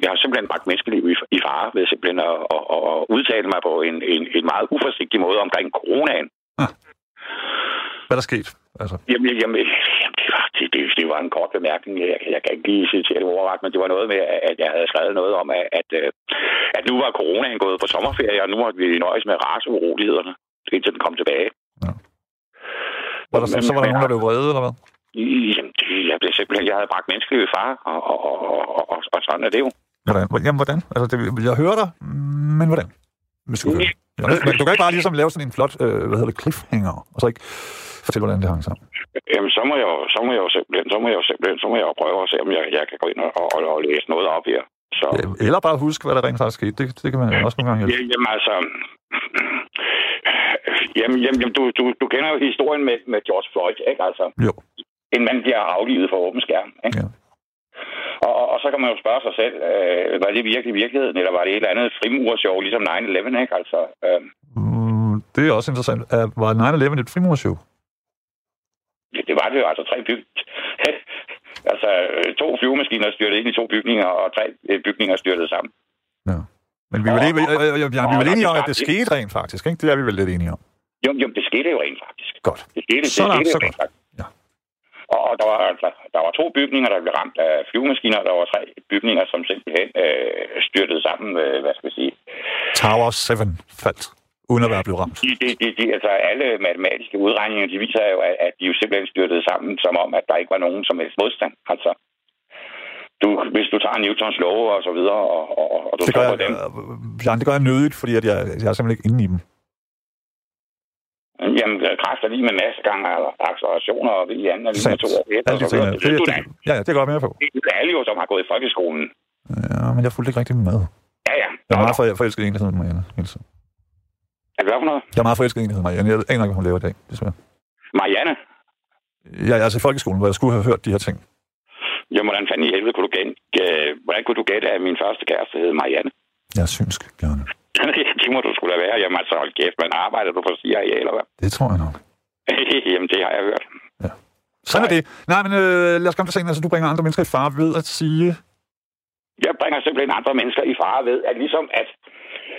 jeg har simpelthen bragt menneskeliv i, fare ved simpelthen at, at, at, udtale mig på en, en, en meget uforsigtig måde omkring coronaen. Hvad er der sket? Altså, Jamen, jamen, jamen det, var, det, det, det var en kort bemærkning. Jeg, jeg kan ikke lige sige til det overret, men det var noget med, at jeg havde skrevet noget om, at, at, øh, at nu var coronaen gået på sommerferie, og nu har vi nøjes med raceurolighederne, indtil den kom tilbage. Ja. Var der, så, så var der nogen, der blev vrede, eller hvad? Jamen, det, jeg blev simpelthen, jeg havde bragt menneskeliv i far, og, og, og, og, og, sådan er det jo. Hvordan? Jamen, hvordan? Altså, det, jeg hører dig, men hvordan? Hvis du, kan, ja, men du kan ikke bare ligesom lave sådan en flot, øh, hvad hedder det, cliffhanger, og så ikke fortælle, hvordan det hang sammen. Jamen, så må jeg jo, så må jeg jo simpelthen, så må jeg jo simpelthen, så må jeg jo prøve at se, om jeg, jeg kan gå ind og, og, og læse noget op her. Så. Eller bare huske, hvad der rent faktisk skete. Det, det kan man også nogle gange hjælpe. Ja, jamen altså... Jamen, jamen, jamen du, du, du kender jo historien med, med George Floyd, ikke altså? Jo. En mand bliver aflivet for åben skærm, ikke? Ja. Og, og, så kan man jo spørge sig selv, øh, var det virkelig virkeligheden, eller var det et eller andet frimurshow, ligesom 9-11, ikke? Altså, øh, Mm, det er også interessant. Er, var 9-11 et frimurshow? Ja, det var det jo, altså tre byg... [LAUGHS] altså to flyvemaskiner styrtede ind i to bygninger, og tre øh, bygninger styrtede sammen. Ja. Men vi er vel, øh, øh, ja, vi er vel enige om, at det skete rent faktisk, ikke? Det er vi vel lidt enige om. Jo, jo det skete jo rent faktisk. Godt. Det skete, Så det langt, skete så godt. faktisk. Ja. Og, og der, var, altså, der var to bygninger, der blev ramt af flyvemaskiner, og der var tre bygninger, som simpelthen øh, styrtede sammen, øh, hvad skal vi sige. Tower 7 faldt, uden at være blevet ramt. De, de, de, de, altså alle matematiske udregninger, de viser jo, at, at de jo simpelthen styrtede sammen, som om, at der ikke var nogen som helst modstand. Altså, du, hvis du tager Newtons love og så videre, og, og, og du Det tror på dem, øh, Jan, det gør jeg nødigt, fordi at jeg, jeg er simpelthen ikke inde i dem. jamen, kræfter lige med masse gange accelerationer, og anden er lige med to år et, og så videre. Det, Det ved du da. ja, ja, det går jeg med på. Det er alle jo, som har gået i folkeskolen. Ja, men jeg fulgte ikke rigtig med. Ja, ja. Jeg er meget for, forelsket i en, der hedder Marianne. tiden. Er det hvad for noget? Jeg er meget forelsket i en, der hedder Marianne. Jeg aner ikke, hvad hun laver i dag, desværre. Marianne? Jeg er altså i folkeskolen, hvor jeg skulle have hørt de her ting. Jamen, hvordan fanden i helvede kunne du gætte, hvordan kunne du gætte, at min første kæreste hed Marianne? Jeg er synsk, [LAUGHS] det må du skulle da være. Jamen, altså, hold kæft, man arbejder du på CIA, eller hvad? Det tror jeg nok. [LAUGHS] Jamen, det har jeg hørt. Sådan er det. Nej, men øh, lad os komme til sagen. Altså, du bringer andre mennesker i fare ved at sige... Jeg bringer simpelthen andre mennesker i fare ved, at ligesom at,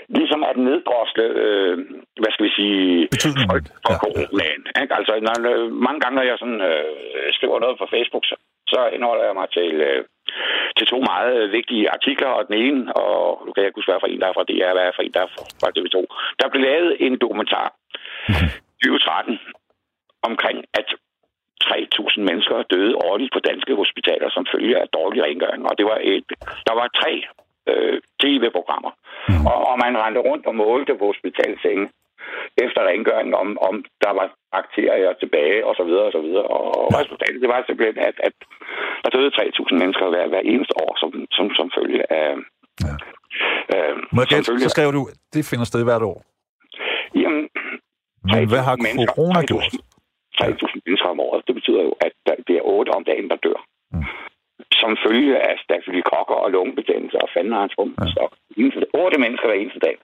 ligesom at neddrosle, øh, hvad skal vi sige, frygt for Ja, ja, coronaen. Ikke? Altså, når, mange gange, når jeg sådan, øh, skriver noget på Facebook, så, så indholder jeg mig til, øh, til to meget vigtige artikler, og den ene, og nu kan jeg ikke huske, hvad for en, der er fra DR, hvad er for en, der er fra TV2. Der blev lavet en dokumentar [LAUGHS] i 2013 omkring, at 3.000 mennesker døde årligt på danske hospitaler som følge af dårlig rengøring. Og det var et, der var tre øh, tv-programmer. Mm. Og, og man rendte rundt og målte på hospitalsenge efter rengøring, om, om der var bakterier tilbage, og så videre, og så videre. Og ja. resultatet, det var simpelthen, at, at der døde 3.000 mennesker hver, hver eneste år, som, som, som følge af... Ja. Øh, Må jeg gætte, så skrev du, det finder sted hvert år. Jamen, Men hvad har 3.000 mennesker- corona 3.000 gjort? 3.000 mennesker om året. Det betyder jo, at der, det er 8 om dagen, der dør. Mm. Som følge af stafylokokker og lungebetændelse og fanden har hans rum. Ja. 8 mennesker hver eneste dag.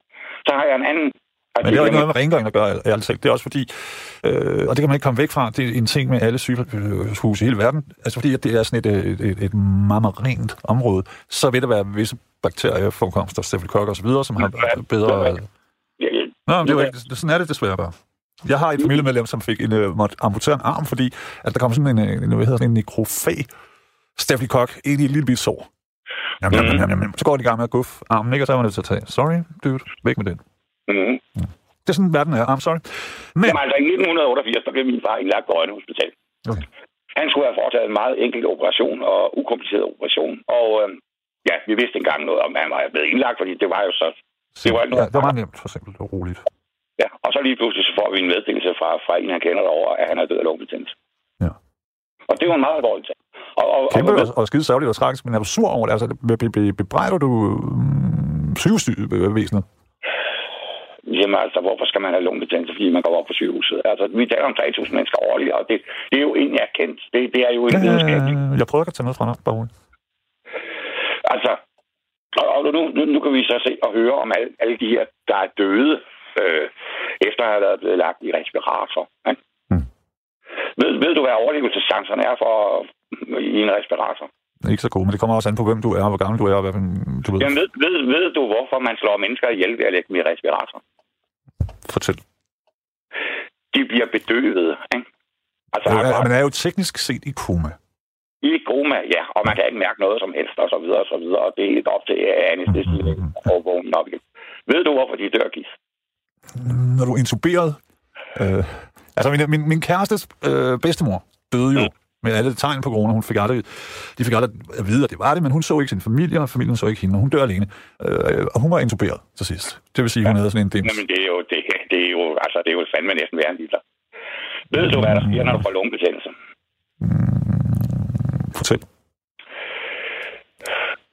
Så har jeg en anden Men det har jo ikke noget med rengøring at gøre, ærligt talt. Det er også fordi, øh, og det kan man ikke komme væk fra, det er en ting med alle sygehuse i hele verden. Altså fordi, at det er sådan et, et, et, et meget, meget rent område, så vil der være visse bakterieforekomster, stafylokokker osv., som har bedre... Nå, men det er ikke, sådan er det desværre bare. Jeg har et familiemedlem, som fik en, uh, måtte amputere en arm, fordi at der kom sådan en, en, hvad hedder sådan en nekrofag stafylokok ind i et lille bit sår. Jamen, jamen, jamen, jamen. Så går de i gang med at guffe armen, ikke? Og så er man nødt til at tage. Sorry, dude. Væk med den. Mm-hmm. Det er sådan, verden er. I'm sorry. Men, Jamen altså, i 1988, der blev min far indlagt på Rønne Hospital. Okay. Han skulle have foretaget en meget enkel operation og ukompliceret operation. Og øh, ja, vi vidste engang noget om, at han var blevet indlagt, fordi det var jo så... Det var, ja, det var meget nemt, for eksempel, og roligt. Ja, og så lige pludselig så får vi en meddelelse fra, fra en, han kender derovre, at han er død af lungebetændelse. Ja. Og det var en meget alvorlig ting. Og, og, Kæmpe og, og, og skide sørgeligt og tragisk, men er du sur over det? Altså, be, be, be, bebrejder du mm, sygehusvæsenet? Jamen altså, hvorfor skal man have lungebetændelse, fordi man går op på sygehuset? Altså, vi taler om 3.000 mennesker årligt, og det, det er jo egentlig erkendt. Det, det er jo en videnskab. Øh, jeg prøver ikke at tage noget fra dig, bare roligt. Altså, og, og nu, nu, nu kan vi så se og høre om alle, alle de her, der er døde, øh, efter at have været blevet lagt i respirator. Ikke? Mm. Ved, ved du, hvad overlevelseschancerne er for i en respirator? Ikke så god, men det kommer også an på, hvem du er, og hvor gammel du er, og hvad du ved. Jamen, ved, ved, ved du, hvorfor man slår mennesker ihjel ved at lægge dem i respirator? Fortæl. De bliver bedøvet, ikke? Altså, Ja, altså, man er jo teknisk set i koma. I med, ja, og man kan ikke mærke noget som helst, og så videre, og så videre, og det er helt op til anestesi og vågne op igen. Ved du, hvorfor de dør, Gis? Når du er intuberet... Øh, altså, min, min, min kærestes øh, bedstemor døde jo med alle tegn på corona. Hun fik aldrig, de fik aldrig at vide, at det var det, men hun så ikke sin familie, og familien så ikke hende, og hun dør alene. Øh, og hun var intuberet til sidst. Det vil sige, hun havde sådan en dims. Jamen, det er jo, det, det er jo, altså, det er jo fandme næsten værre end Hitler. Ved du, hvad der sker, når du får lungebetændelse? Fortæl.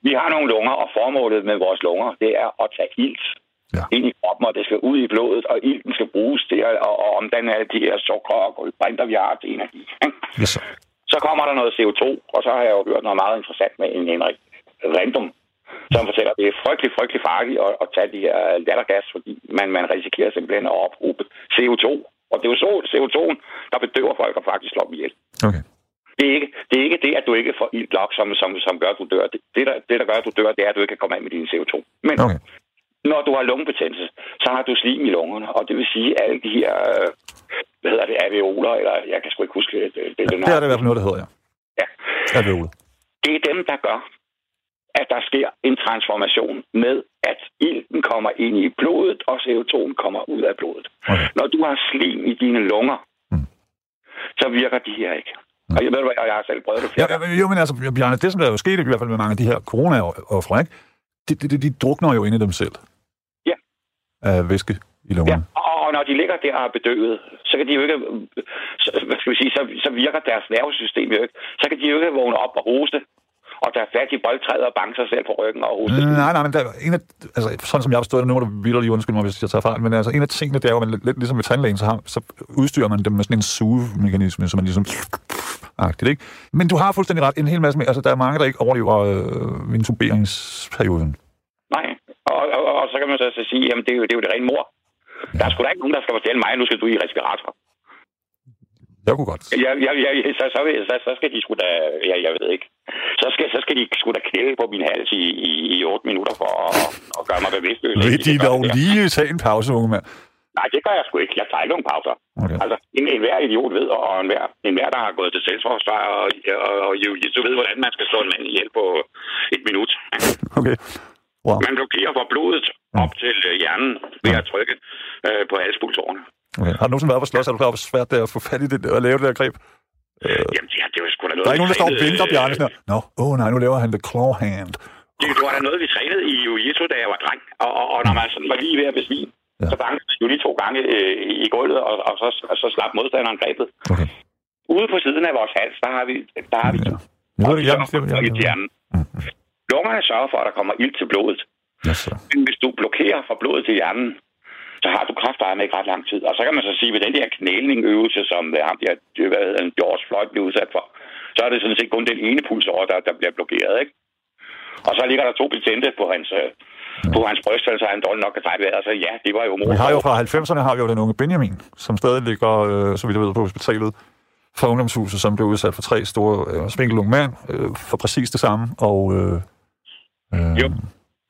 Vi har nogle lunger, og formålet med vores lunger, det er at tage ilt Ja. ind i kroppen, og det skal ud i blodet, og ilten skal bruges til at og, og omdanne alle de her sukker og kulbrinter, vi har til energi. Yes. Så kommer der noget CO2, og så har jeg jo hørt noget meget interessant med en Henrik Random, som fortæller, at det er frygtelig, frygtelig farligt at, at tage de her lattergas, fordi man, man risikerer simpelthen at ophobe CO2. Og det er jo så CO2'en, der bedøver folk og faktisk slår dem ihjel. Okay. Det er, ikke, det er ikke det, at du ikke får ilt nok, som, som, som gør, at du dør. Det, det, der, det, der gør, at du dør, det er, at du ikke kan komme af med din CO2. Men Okay. når du har lungebetændelse, så har du slim i lungerne, og det vil sige, at alle de her, øh, hvad hedder det, alveoler, eller jeg kan sgu ikke huske det. det, det, det, er det i hvert fald noget, der hedder, ja. Ja. Alveoler. det er dem, der gør, at der sker en transformation med, at ilten kommer ind i blodet, og CO2'en kommer ud af blodet. Okay. Når du har slim i dine lunger, Mm. så virker de her ikke. Og jeg ved, hvad jeg har selv prøvet det Ja, flere gange. ja, jo, men altså, Bjarne, det som der er jo sket, i hvert fald med mange af de her corona-ofre, ikke? De, de, de, drukner jo inde i dem selv. Ja. Af væske i Ja, lungerne. Og når de ligger der og er bedøvet, så kan de jo ikke, så, hvad skal vi sige, så, så virker deres nervesystem jo ikke. Så kan de jo ikke vågne op og hoste, og tage fat i boldtræet og banke sig selv på ryggen og hoste. Mm, Nej, nej, men der, er en af, altså, sådan som jeg har forstået det, nu må du vildt undskyld mig, hvis jeg tager fejl, men altså, en af tingene, det er jo, at man lidt, ligesom ved tandlægen, så, har, så udstyrer man dem med sådan en sugemekanisme, så man ligesom... Agtigt, ikke? Men du har fuldstændig ret. En hel masse med, altså, der er mange, der ikke overlever øh, intuberingsperioden. Nej, og, og, og, så kan man så, så sige, jamen det er jo det, er jo det rene mor. Der er sgu da ikke nogen, der skal fortælle mig, nu skal du i respirator. Jeg kunne godt. Ja, ja, ja, så, så, så, så skal de sgu da, ja, jeg ved ikke, så skal, så skal de sgu da knæle på min hals i, i, i 8 minutter for at, at gøre mig bevidstløs. Vil de dog lige tage en pause, unge mand? Nej, det gør jeg sgu ikke. Jeg tager ikke nogen pauser. Okay. Altså, en, en hver idiot ved, og en hver, en hver der har gået til selvforsvar, og, og, og jo, du ved, hvordan man skal slå en mand ihjel på et minut. Okay. Wow. Man blokerer for blodet op til øh, hjernen ved at trykke øh, på halspulsårene. okay. Har du nogensinde været på slås? Er du klar, hvor svært det er at få fat i det og lave det der greb? Jamen, ja, det jo sgu da noget... Der er ikke nogen, der står og vinker, Bjarne. Sådan her. Nå, åh oh, nej, nu laver han the claw hand. Det, det var da noget, vi trænede i jiu-jitsu, da jeg var dreng. Og, og, og når man sådan var lige ved at besvime, Ja. så bankede man jo lige to gange øh, i gulvet, og, og, så, og så slap modstanderen grebet. Okay. Ude på siden af vores hals, der har vi... Der har vi Ja. Jeg det, jeg, jeg, jeg, i jeg, hjernen. Lungerne sørger for, at der kommer ild til blodet. Yes, sir. Men hvis du blokerer for blodet til hjernen, så har du kraftvarme ikke ret lang tid. Og så kan man så sige, at ved den der knælningøvelse, som øh, ham der, det- hvad hedder han, George Floyd blev udsat for, så er det sådan set kun den ene pulsår, der, der bliver blokeret, ikke? Og så ligger der to betjente på hans, øh, på hans bryst, så han dårligt nok kan trække vejret. Så ja, det var jo mor. Vi har jo fra 90'erne har vi jo den unge Benjamin, som stadig ligger, øh, så vidt jeg ved, på hospitalet fra ungdomshuset, som blev udsat for tre store øh, spinkelunge mænd øh, for præcis det samme, og øh, øh, Jo.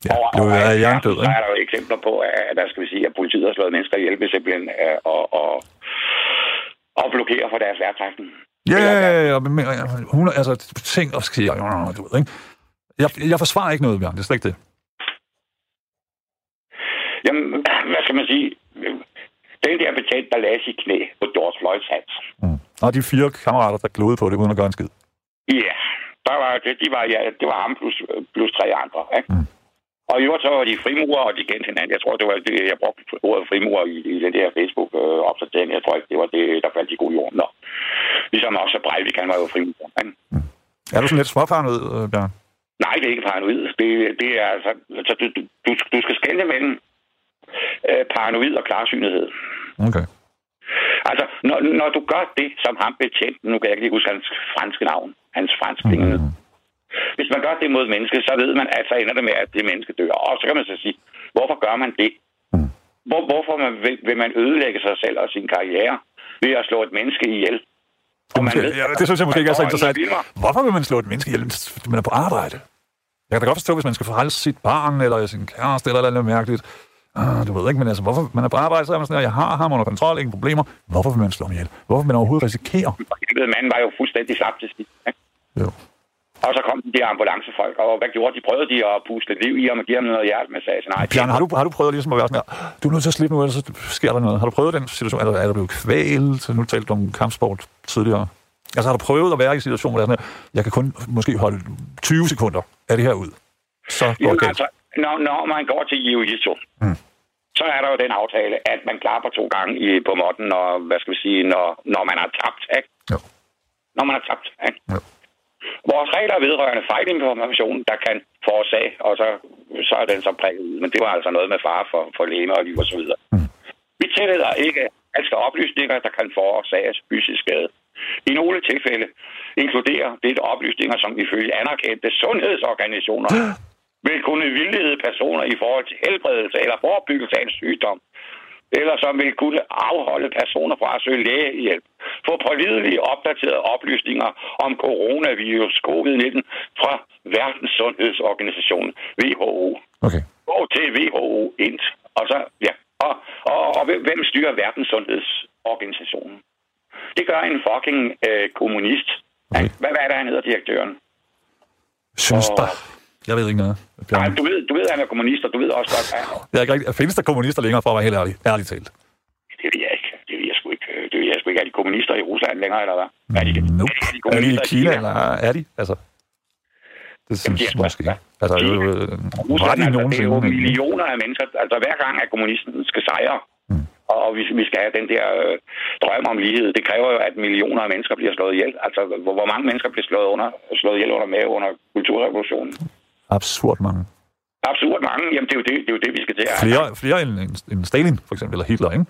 Ja, og, af og, jerndød, så ikke? er der jo eksempler på, at der skal vi sige, at politiet har slået mennesker ihjel ved simpelthen øh, og, og, og blokere for deres vejrtrækning. Ja, ja, ja, ja, men, hun, altså, ting og sker, du ved, ikke? Jeg, jeg forsvarer ikke noget, Bjørn, det er slet ikke det. Jamen, hvad skal man sige? Den der betjent, der lagde sit knæ på George Floyds hals. Mm. Og de fire kammerater, der glodede på det, uden at gøre en skid. Ja, der var, det, de var, ja, det var ham plus, plus tre andre. Ikke? Mm. Og i øvrigt så var de frimurer, og de kendte hinanden. Jeg tror, det var det, jeg brugte ordet frimurer i, i den der Facebook-opdatering. Jeg tror ikke, det var det, der faldt i god jorden. Nå. Ligesom også Breivik, han var jo frimurer. Ikke? Er du sådan lidt småfarnet, øh, Bjørn? Nej, det er ikke paranoid. Det, det er altså, altså du, du, du skal skelne mellem øh, paranoid og klarsynlighed. Okay. Altså, når, når du gør det, som ham betjent, nu kan jeg ikke lige huske hans franske navn, hans franske Mm. Hvis man gør det mod et menneske, så ved man, at så ender det med, at det menneske dør. Og så kan man så sige, hvorfor gør man det? Mm. Hvor, hvorfor man, vil, vil man ødelægge sig selv og sin karriere ved at slå et menneske ihjel? Og man ved, ja, det synes jeg måske ikke er så interessant. Hvorfor vil man slå et menneske ihjel, hvis man er på arbejde? Jeg kan da godt forstå, hvis man skal forholde sit barn, eller sin kæreste, eller noget mærkeligt. Ah, du ved ikke, men altså, hvorfor man er på arbejde, så er man sådan, her, jeg har ham under kontrol, ingen problemer. Hvorfor vil man slå ham ihjel? Hvorfor vil man overhovedet risikere? Manden var jo fuldstændig slap til sidst. Jo. Og så kom de der ambulancefolk, og hvad gjorde de? Prøvede de at puste liv i ham og give ham noget hjertemassage? Nej, Bjarne, har du, har du prøvet ligesom at være sådan her, du er nødt til at slippe nu, ellers så sker der noget. Har du prøvet den situation? Er, der- er du blevet kvælt? Nu talte du om kampsport tidligere. Altså har du prøvet at være i en situation, hvor det er sådan her, jeg kan kun måske holde 20 sekunder af det her ud. Så går det Jamen, galt. altså, når, når man går til jiu-jitsu, Mm. så er der jo den aftale, at man klapper to gange i, på måtten, når, hvad skal vi sige, når, når man har tabt. Ikke? Jo. Når man har tabt. Ikke? Jo. Vores regler vedrørende fejlinformation, der kan forårsage, og så, så er den så prikket ud. Men det var altså noget med fare for, for læme og liv videre. Mm. Vi tillader ikke alske oplysninger, der kan forårsage fysisk skade. I nogle tilfælde inkluderer dette oplysninger, som ifølge anerkendte sundhedsorganisationer [GASPS] vil kunne vildlede personer i forhold til helbredelse eller forebyggelse af en sygdom, eller som vil kunne afholde personer fra at søge lægehjælp. Få pålidelige opdaterede oplysninger om coronavirus covid-19 fra Verdens Sundhedsorganisation, WHO. Okay. Gå til WHO ind, og så, ja, og, og, og hvem- styrer Verdens Sundhedsorganisationen? Det gør en fucking øh, kommunist. Okay. Hvad, hvad er det, han hedder, direktøren? Synes Og-. Jeg ved ikke noget. Nej, Bjarne. du ved, du ved, at han er kommunist, og du ved også godt, at Jeg er ikke. Findes der kommunister længere, for at være helt ærlig? Ærligt talt. det ved jeg ikke. Det ved jeg sgu ikke. Det ved jeg sgu ikke. Er de kommunister i Rusland længere, eller hvad? Er de, Nope. er de Er de i Kina, eller er de? Altså, det synes er jeg måske. Altså, øh, var Rusland, de altså, det er jo millioner af mennesker. Altså, hver gang, at kommunisten skal sejre, Mm. og vi, vi skal have den der øh, drøm om lighed, det kræver jo, at millioner af mennesker bliver slået ihjel. Altså, hvor, hvor mange mennesker bliver slået, under, slået ihjel under med under kulturrevolutionen? Absurd mange. Absurd mange. Jamen, det er jo det, det, er jo det vi skal til. Flere, flere end, end, Stalin, for eksempel, eller Hitler, ikke?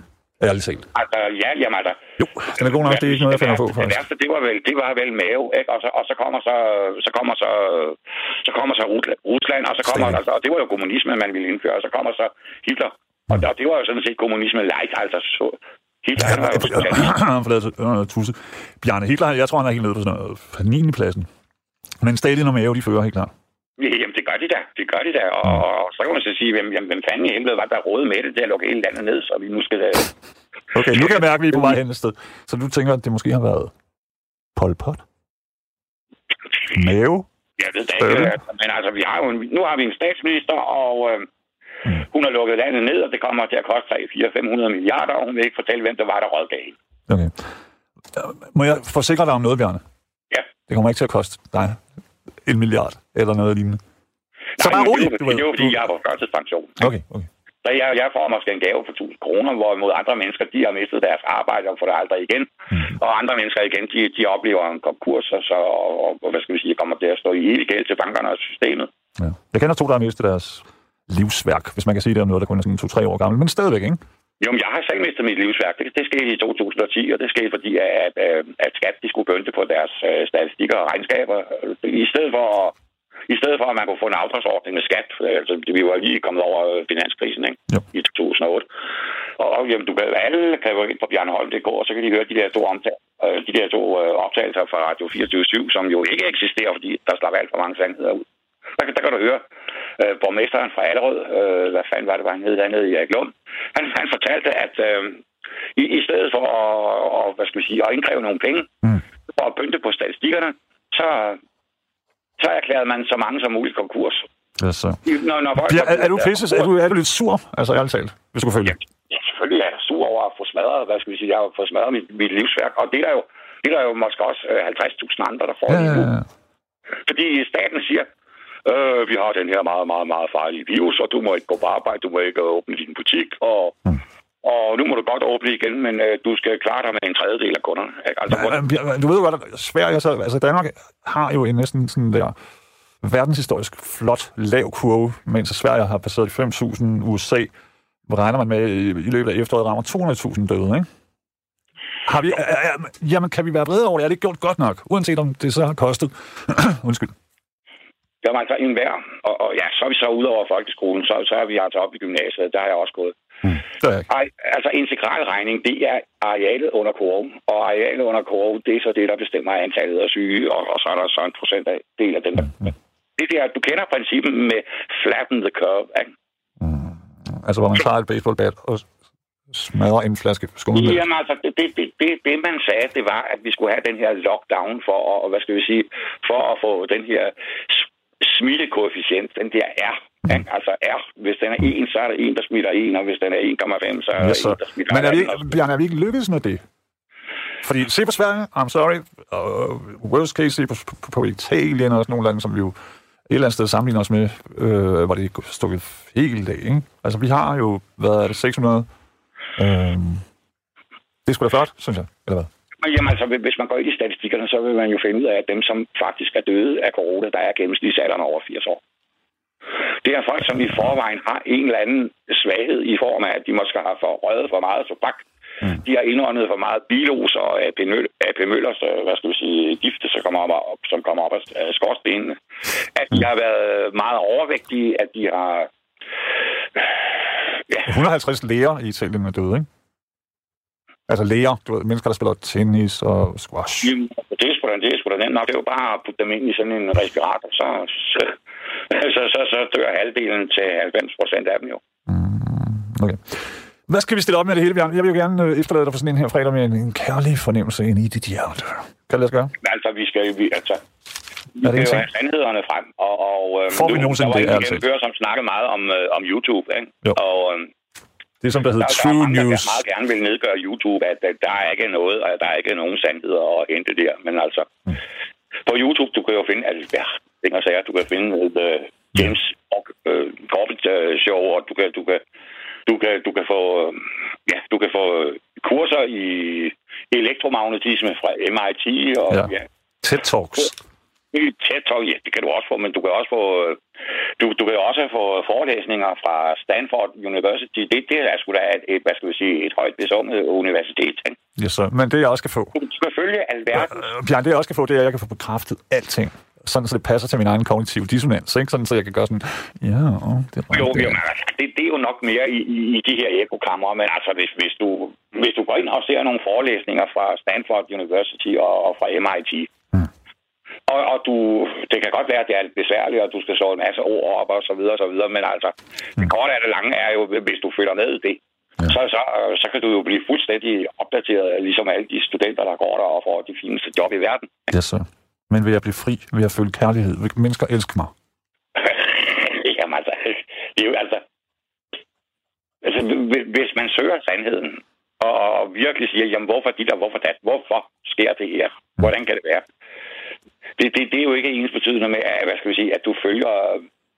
Ærligt talt. Altså, ja, jamen altså... Jo, den er god nok. Det er ikke noget, jeg finder på, Det faktisk. værste, det var vel, det var vel mave, ikke? Og så, og så kommer så, så kommer så, så kommer så Rusland, og så kommer, Stalin. altså, og det var jo kommunisme, man ville indføre, og så kommer så Hitler. Og, og det var jo sådan set kommunisme light, altså så, Hitler, han var jo socialist. [COUGHS] Øh, tusse. Bjarne Hitler, jeg tror, han er helt nede på sådan noget 9. pladsen. Men Stalin og Mao, de fører helt klart. Ja, Jamen, det gør de da. Det gør de da. Og, og så kan man så sige, hvem, jamen, hvem fanden i helvede var der råd med det til at lukke hele landet ned, så vi nu skal... øh, Okay, nu kan jeg mærke, at vi er på vej hen et sted. Så du tænker, at det måske har været Pol Pot? Mao? Jeg ved da ikke, øh, men altså, vi har jo en, nu har vi en statsminister, og øh, hun har lukket landet ned, og det kommer til at koste 3, 4, 500 milliarder, og hun vil ikke fortælle, hvem der var, der rådgav hende. Okay. Må jeg forsikre dig om noget, Bjarne? Ja. Det kommer ikke til at koste dig en milliard eller noget lignende. Så bare men rolig, Det, det, er jo, fordi jeg er på førtidspension. Okay, okay. Så jeg, jeg får måske en gave på 1000 kroner, hvorimod andre mennesker, de har mistet deres arbejde og får det aldrig igen. Mm. Og andre mennesker igen, de, de oplever en konkurs, og, så, og, og hvad skal vi sige, kommer til at stå i evig gæld til bankerne og systemet. Ja. Jeg kender to, der har mistet deres livsværk, hvis man kan sige det om noget, der kun er sådan to-tre år gammelt, men stadigvæk, ikke? Jo, men jeg har selv mistet mit livsværk. Det, det skete i 2010, og det skete fordi, at, at, at skat de skulle pynte på deres øh, statistikker og regnskaber. I stedet for, i stedet for, at man kunne få en afdragsordning med skat. Altså, vi var lige kommet over øh, finanskrisen ikke? Jo. i 2008. Og, og jamen, du kan, alle kan gå ind på Bjarneholm.dk, og så kan de høre de der to, omtale, øh, de der to øh, optagelser fra Radio 24 som jo ikke eksisterer, fordi der slap alt for mange sandheder ud. Der, kan- der kan du høre øh, borgmesteren fra Allerød, øh, hvad fanden var det, var han hed dernede i Erik Lund, han, han fortalte, at øh, i, i stedet for at, og, hvad skal vi sige, at indkræve nogle penge, Mm. at pynte på statistikkerne, så, så erklærede man så mange som muligt konkurs. Yes, så. Når, når Ja, er, er, du pisses? Er du, er du lidt sur? Altså, ærligt talt, hvis du følge. Ja, selvfølgelig er jeg sur over at få smadret, hvad skal vi sige, jeg har fået smadret mit, mit livsværk, og det er der jo, det er der jo måske også øh, 50.000 andre, der får Ja, ja, ja. Fordi staten siger, øh, vi har den her meget, meget, meget farlige virus, og du må ikke gå på arbejde, du må ikke åbne din butik, og, Mm. og nu må du godt åbne igen, men øh, du skal klare dig med en tredjedel af kunderne. Ikke? Altså, Ja, Du ved jo godt, at Sverige, så, altså Danmark har jo en næsten sådan der verdenshistorisk flot lav kurve, mens Sverige har passeret de 5.000, USA regner man med i, løbet af efteråret rammer 200.000 døde, ikke? Har vi, er, er, jamen, kan vi være vrede over det? Er det gjort godt nok? Uanset om det så har kostet. [COUGHS] Undskyld. Jamen altså en hver, og, og ja, så er vi så ude over folkeskolen, så, så er vi altså oppe i gymnasiet, der har jeg også gået. Det er ikke. Ej, altså integral regning, det er arealet under kurven, og arealet under kurven, det er så det, der bestemmer antallet af syge, og, og så er der så en procent af del af dem, der... Det der, du kender princippet med flatten the curve, ikke? Altså, hvor man tager et baseballbat og smadre en flaske skummelmælk. Jamen altså, det, det, det, det, det man sagde, det var, at vi skulle have den her lockdown for at, hvad skal vi sige, for at få den her smittekoefficient, den der R. Mm. ikke? Altså R, hvis den er 1, så er der en, der smitter 1, og hvis den er 1,5, så er der Yes, en, der smitter Men er vi, ikke, Bjarne, er vi ikke lykkedes med det? Fordi se på Sverige, I'm sorry, uh, worst case, se på, på, på Italien og sådan nogle lande, som vi jo et eller andet sted sammenligner os med, øh, hvor det stukket helt af, ikke? Altså, vi har jo, hvad er det, 600? Øh, det er sgu da flot, synes jeg, eller hvad? Men jamen altså, hvis man går ind i statistikkerne, så vil man jo finde ud af, at dem, som faktisk er døde af corona, der er gennemsnitsalderen over 80 år. Det er folk, som i forvejen har en eller anden svaghed i form af, at de måske har for røget for meget tobak. Mm. De har indåndet for meget bilos og AP Møl- AP Møllers, øh, hvad skal vi sige, gifte, som kommer op, op, som kommer op af af skorstenene. At de har været meget overvægtige, at de har... Ja, 150 læger i Italien er døde, ikke? Altså læger, du ved, mennesker, der spiller tennis og squash. Jamen, det er sgu da, det er sgu da nemt nok. Det er jo bare at putte dem ind i sådan en respirator, så, så, så, så, så dør halvdelen til 90 procent af dem jo. Okay. Hvad skal vi stille op med det hele, Bjørn? Jeg vil jo gerne øh, efterlade dig for sådan en her fredag med en, en kærlig fornemmelse ind i dit hjerte. Kan det lade sig gøre? Altså, vi skal jo... Vi, altså, vi Er det skal jo have sandhederne frem. Og, og, øhm, Får vi nu, nogensinde der var det, en gennemfører, som snakkede meget om, øh, om YouTube, ikke? Jo. Og øhm, Det, som der der, hedder der er True mange, der News. meget gerne vil nedgøre YouTube, at, at der er ikke noget, og der er ikke nogen sandheder at hente der. Men altså, Mm. på YouTube, du kan jo finde alverdens og sager. Du kan finde uh, James uh, Corbett uh, show, og du kan, du kan, du kan, du kan få, øh, ja, du kan få øh, kurser i elektromagnetisme fra MIT, og ja, ja TED Talks. TED Talk, ja, det kan du også få, men du kan også få, øh, du, du kan også få forelæsninger fra Stanford University. Det, det er sgu da et, et, hvad skal vi sige, et højt besummet universitet. Yes, sir. Men det, jeg også skal få, Du skal følge alverden. øh, Bjørn, det jeg også skal få, det er, at jeg kan få bekræftet alting. Sådan, så det passer til min egen kognitive dissonans. Ikke? Sådan, så jeg kan gøre sådan, ja, åh, det er Jo, rigtigt. jo, altså, det, det er jo nok mere i, i, i de her ekokammer, men altså, hvis, hvis, du, hvis du går ind og ser nogle forelæsninger fra Stanford University og, og fra MIT. Og, og du, det kan godt være, at det er lidt besværligt, og du skal slå en masse ord op og så videre og så videre, men altså, det korte af det lange er jo, hvis du følger med i det, Ja. så, så, så kan du jo blive fuldstændig opdateret, ligesom alle de studenter, der går der og får de fineste job i verden. Yes, sir. Men vil jeg blive fri? Vil jeg føle kærlighed? Vil mennesker elske mig? [LAUGHS] Jamen altså, det er jo altså... Altså, hvi- hvis man søger sandheden, og, og virkelig siger, jamen hvorfor dit og hvorfor dat, hvorfor sker det her, hvordan kan det være? Det, det, det er jo ikke ens betydende med, at, hvad skal vi sige, at du følger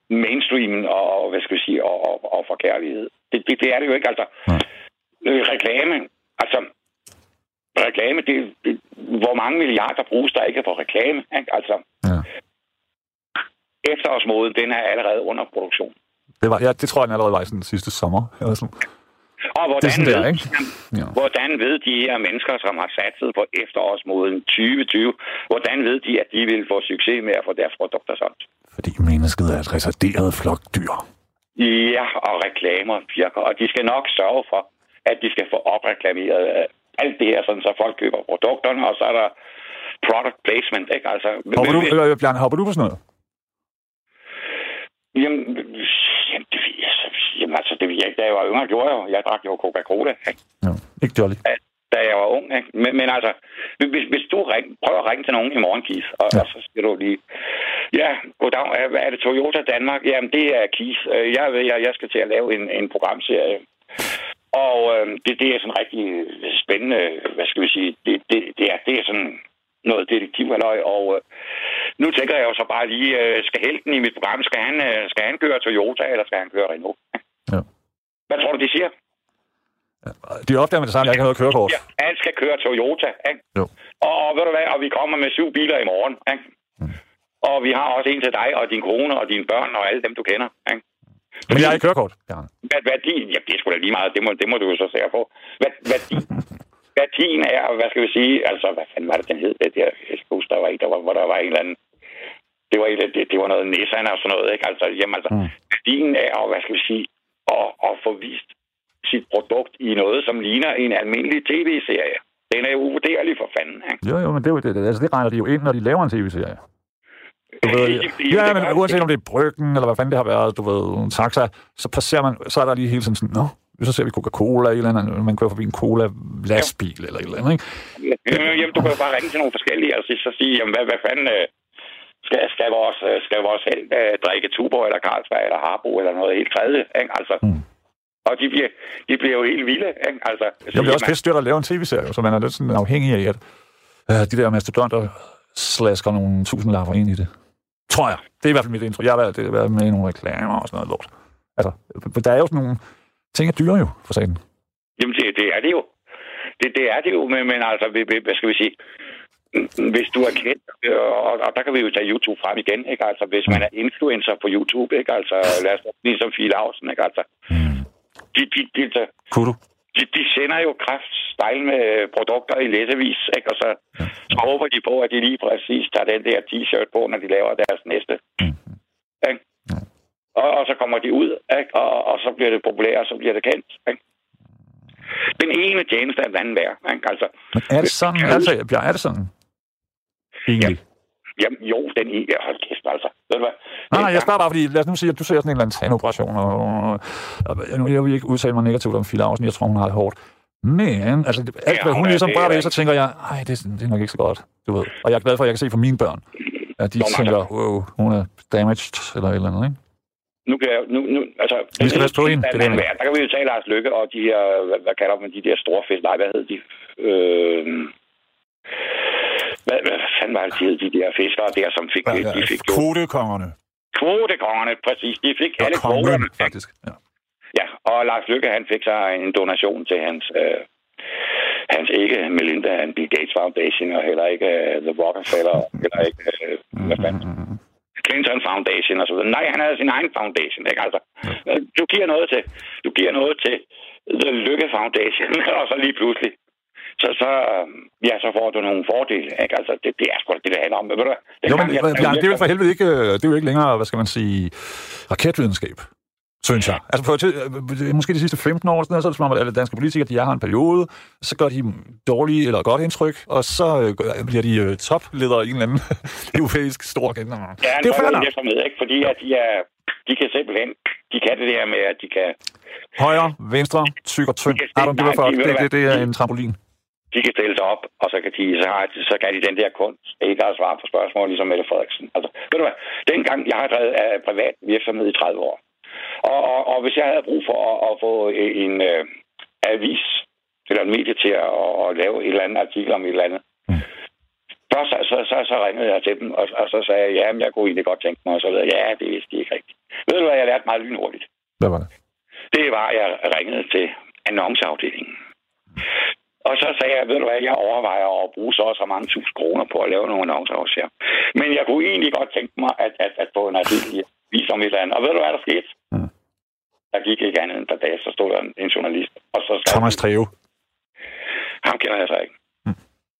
mainstreamen og, hvad skal vi sige, og, og, og for kærlighed. Det, det, det er det jo ikke, altså. Nej. Reklame, altså, reklame, det, det, hvor mange milliarder bruges der ikke på reklame, ikke? Altså, Ja. efterårsmoden, den er allerede under produktion. Det, var, ja, det tror jeg, den allerede var i sådan sidste sommer. Eller sådan. Og hvordan, Det er ved, ikke? Ja. hvordan ved de her mennesker, som har satset på efterårsmoden 2020, hvordan ved de, at de vil få succes med at få deres produkter solgt? Fordi mennesket er et retarderet flokdyr. Ja, og reklamer virker, og de skal nok sørge for, at de skal få opreklameret øh, alt det her, sådan, så folk køber produkterne, og så er der product placement, ikke? Altså, Hopper du, øh, Bjarne, hopper du på sådan noget? Jamen, jamen, det, ved jeg så- jamen, altså, det jeg ikke. Da jeg var yngre, gjorde jeg jo. Jeg drak jo Coca-Cola, ikke? Ja. Ikke Jolly. da jeg var ung. Ikke? Men, men altså, hvis, hvis du ring, prøver at ringe til nogen i morgen, Kis, og, Ja. og så siger du lige, ja, goddag, er, er det Toyota Danmark? Jamen, det er Kis. Øh, Jeg ved, jeg, jeg skal til at lave en, en programserie. Og øh, det, det er sådan rigtig spændende, hvad skal vi sige, det, det, det, er, det er sådan noget detektivhalløj, og øh, nu tænker jeg jo så bare lige, øh, skal helten i mit program, skal han, øh, skal han køre Toyota, eller skal han køre Renault? [LAUGHS] Ja. Hvad tror du, de siger? De opdager med det samme, at jeg ikke har noget kørekort. Ja, han skal køre Toyota, ikke? Jo. Og, og ved du hvad, og vi kommer med syv biler i morgen, ikke? Mm. Og vi har også en til dig, og din kone, og dine børn, og alle dem, du kender, ikke? Men jeg har ikke kørekort, Bjarne. Hvad, værdien, ja, det er sgu da lige meget, det må, det må du jo så sære på. Hvad, værdi, [LAUGHS] værdien er, hvad skal vi sige, altså, hvad fanden var det, den hed, det der, jeg skal huske, der var en, der var, hvor der var en eller anden, det var, et, det, det var noget Nissan og sådan noget, ikke? Altså, jamen, altså, mm. værdien er, og hvad skal vi sige, at, at få vist sit produkt i noget, som ligner en almindelig tv-serie. Den er jo uvurderlig for fanden, ikke? Jo, jo, men det, er jo det, altså, det regner de jo ind, når de laver en tv-serie. Du ved, [LAUGHS] ja, men uanset om det er bryggen, eller hvad fanden det har været, du ved, en taxa, så passerer man, så er der lige hele tiden sådan, nå, så ser vi Coca-Cola, eller andet, man kører forbi en cola-lastbil eller et eller andet, ikke? Jamen, jamen, du kan jo bare ringe til nogle forskellige, og så, så sige, jamen, hvad, hvad fanden, øh, skal, skal vores, øh, skal vores held øh, drikke Tuborg eller Carlsberg eller Harbo eller noget helt tredje, ikke? Altså, Mm. og de bliver, de bliver jo helt vilde, ikke? Altså, det er også pisse dyrt at lave en tv-serie, så man er lidt sådan afhængig af, at øh, de der mastodonter slasker nogle tusindlapper ind i det. Tror jeg. Det er i hvert fald mit indtryk. Jeg har været, det har været med i nogle reklamer og sådan noget lort. Altså, der er jo sådan nogle ting, der dyre jo, for sagen. Jamen, det, det er det jo. Det, det er det jo, men, men altså, hvad skal vi sige? Hvis du er kendt, øh, og, og der kan vi jo tage YouTube frem igen, ikke? Altså, hvis man er influencer på YouTube, ikke? Altså, lad os ligesom Fie Lausen, ikke? Altså, de, de, de, de, Kunne du? de, de sender jo kraft stejl med produkter i læsevis, ikke? Og så, så håber de på, at de lige præcis tager den der t-shirt på, når de laver deres næste. Ikke? Og, og så kommer de ud, ikke? Og, og så bliver det populært, og så bliver det kendt. Ikke? Den ene tjeneste er den anden værd. Ikke? Altså, Men er det sådan? Altså, er det sådan? Egentlig? jamen, jo, den. Ja, hold kæft, altså. Ved du hvad? Nej, nej, jeg spørger bare, fordi lad os nu sige, at du ser sådan en eller anden tandoperation, og, og jeg, jeg vil ikke udtale mig negativt om Fie Lausen, jeg tror, hun har det hårdt. Men, altså, alt hvad Ja, hun ja, ligesom er rører ved, så tænker jeg, ej, det, er- det er nok ikke så godt, du ved. Og jeg er glad for, at jeg kan se for mine børn, at de Nå, tænker, wow, hun er damaged, eller et eller andet, ikke? Nu kan jeg, nu, nu, altså, Vi skal passe på hende, er jeg mener. Der kan vi jo tage Lars Lykke og de her, hvad, hvad kalder man de der store fisk, nej, hvad hed de? Øh, hvad, hvad fanden var det, de hed, de der fiskere der, som fik, de fik Kvotekongerne. kvotekongerne, præcis, de fik Og alle kongen, kvoterne. faktisk. Ja. Ja, og Lars Lykke, han fik så en donation til hans, øh, hans ikke Melinda and Bill Gates Foundation, og heller ikke uh, The Rockefeller, og heller ikke, uh, hvad fanden, Clinton Foundation og så videre. Nej, han havde sin egen foundation, ikke? Altså, øh, du giver noget til, du giver noget til The Lykke Foundation, [LAUGHS] og så lige pludselig, så, så, øh, ja, så får du nogle fordele, ikke? Altså, det, det er sgu det, det handler om. Men ved du, hvad? Jo, men jeg- Bjarne, det er jo for helvede ikke, øh, det er jo ikke længere, hvad skal man sige, raketvidenskab. Synes jeg. Altså på, til, øh, måske de sidste 15 år, sådan så er det som om, at alle danske politikere, de er her en periode, så gør de dårlige eller godt indtryk, og så øh, bliver de øh, topledere i en eller anden [LAUGHS] europæisk stor agenda. Ja, det er jo virksomhed, ikke? Fordi at de, er, de kan simpelthen, de kan det der med, at de kan, Højre, venstre, tyk og tynd. A fuck. Det, det, det er en trampolin. De kan stille sig op, og så kan de, så, har, så kan de den der kunst ikke at svare på spørgsmål, ligesom Mette Frederiksen. Altså, ved du hvad, dengang jeg har drevet af privat virksomhed i 30 år, og, og, og hvis jeg havde brug for at, at få en øh, avis eller en medie til at, at lave et eller andet artikel om et eller andet, Mm. først så, så, så, så ringede jeg til dem, og, og så sagde jeg, ja, men jeg kunne egentlig godt tænke mig, og så videre. Ja, det vidste de ikke rigtigt. Ved du hvad, jeg lærte meget lynhurtigt? Hvad var det? det var, at jeg ringede til annonceafdelingen. Og så sagde jeg, ved du hvad, jeg overvejer at bruge så og så mange tusind kroner på at lave nogle annoncer også her. Men jeg kunne egentlig godt tænke mig at, at, at få en artikel i vis om et eller andet. Og ved du hvad, der skete? Mm. Der gik ikke andet end par dage, så stod der en, en journalist. Og så Thomas Treve. ham kender jeg så ikke.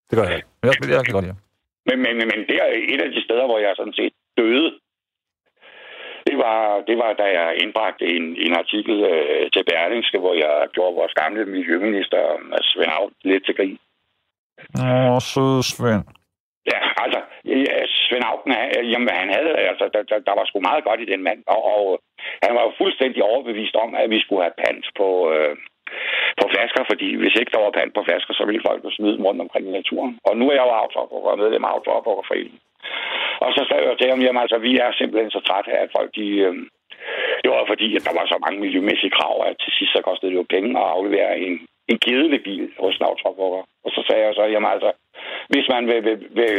Det gør jeg ikke. Jeg, jeg kan godt lide. Men, men, men det er et af de steder, hvor jeg sådan set døde. Det var, det var da jeg indbragte en, en artikel øh, til Berlingske, hvor jeg gjorde vores gamle miljøminister, øh, Svend Auken, lidt til grin. Åh, søde Svend. Ja, altså, ja, Svend Auken, jamen, han havde, altså, der, der, der var sgu meget godt i den mand, og, og han var jo fuldstændig overbevist om, at vi skulle have pant på, øh, på flasker, fordi hvis ikke der var pant på flasker, så ville folk jo smide dem rundt omkring i naturen. Og nu er jeg jo autoopbruger og medlem af Autoopbrugerforeningen. Og så skrev jeg til ham, jamen altså, vi er simpelthen så trætte af, at folk de... Øh, det var fordi, at der var så mange miljømæssige krav, at til sidst så kostede det jo penge at aflevere en, en kedelig bil hos en autoopbruger. Og så sagde jeg så, jamen altså, hvis man vil, vil, vil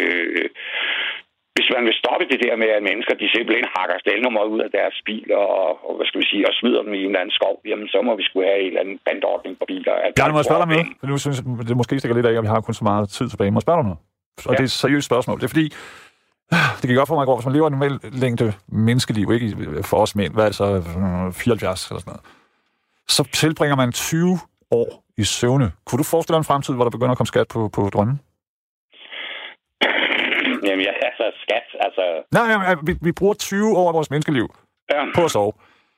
hvis man vil stoppe det der med, at mennesker de simpelthen hakker stelnummer ud af deres biler og, og, hvad skal vi sige, og smider dem i en eller anden skov, jamen så må vi skulle have en eller anden bandordning på biler. Bjarne, må jeg spørge dig noget? For nu synes jeg, det måske stikker lidt af, at vi har kun så meget tid tilbage. Må jeg spørge dig noget? Og Ja. det er et seriøst spørgsmål. Det er fordi, [SIGHS] det kan godt for mig gå, hvis man lever et normalt længde menneskeliv, ikke for os mænd, hvad er det så, øh, 74 eller sådan noget, så tilbringer man 20 år i søvne. Kunne du forestille dig en fremtid, hvor der begynder at komme skat på, på drømmen? Jamen, ja, altså, skat, altså... Nej, nej, vi, vi bruger 20 år af vores menneskeliv Ja, på at sove.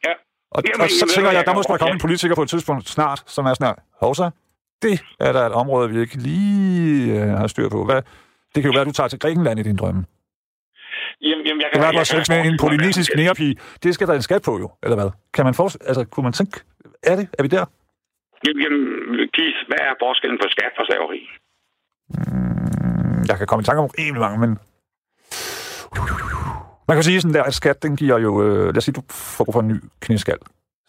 ja. Og, Jamen, og så tænker jeg, jeg der må da komme en politiker på et tidspunkt snart, som er sådan her, hovsa, det er der et område, vi ikke lige øh, har styr på. Hvad? Det kan jo være, at du tager til Grækenland i din drømme. Jamen, jamen, jeg Det kan være, at du har sex med en polynesisk nærepige. Det skal der en skat på jo, eller hvad? Kan man forestille, altså, kunne man tænke, er det? Er vi der? Jamen, jamen, Keith, hvad er forskellen på skat og slaveri? Jeg kan komme i tanke om rimelig mange, men... Man kan sige sådan der, at skat, den giver jo... Øh, lad os sige, du får brug for en ny knæskal.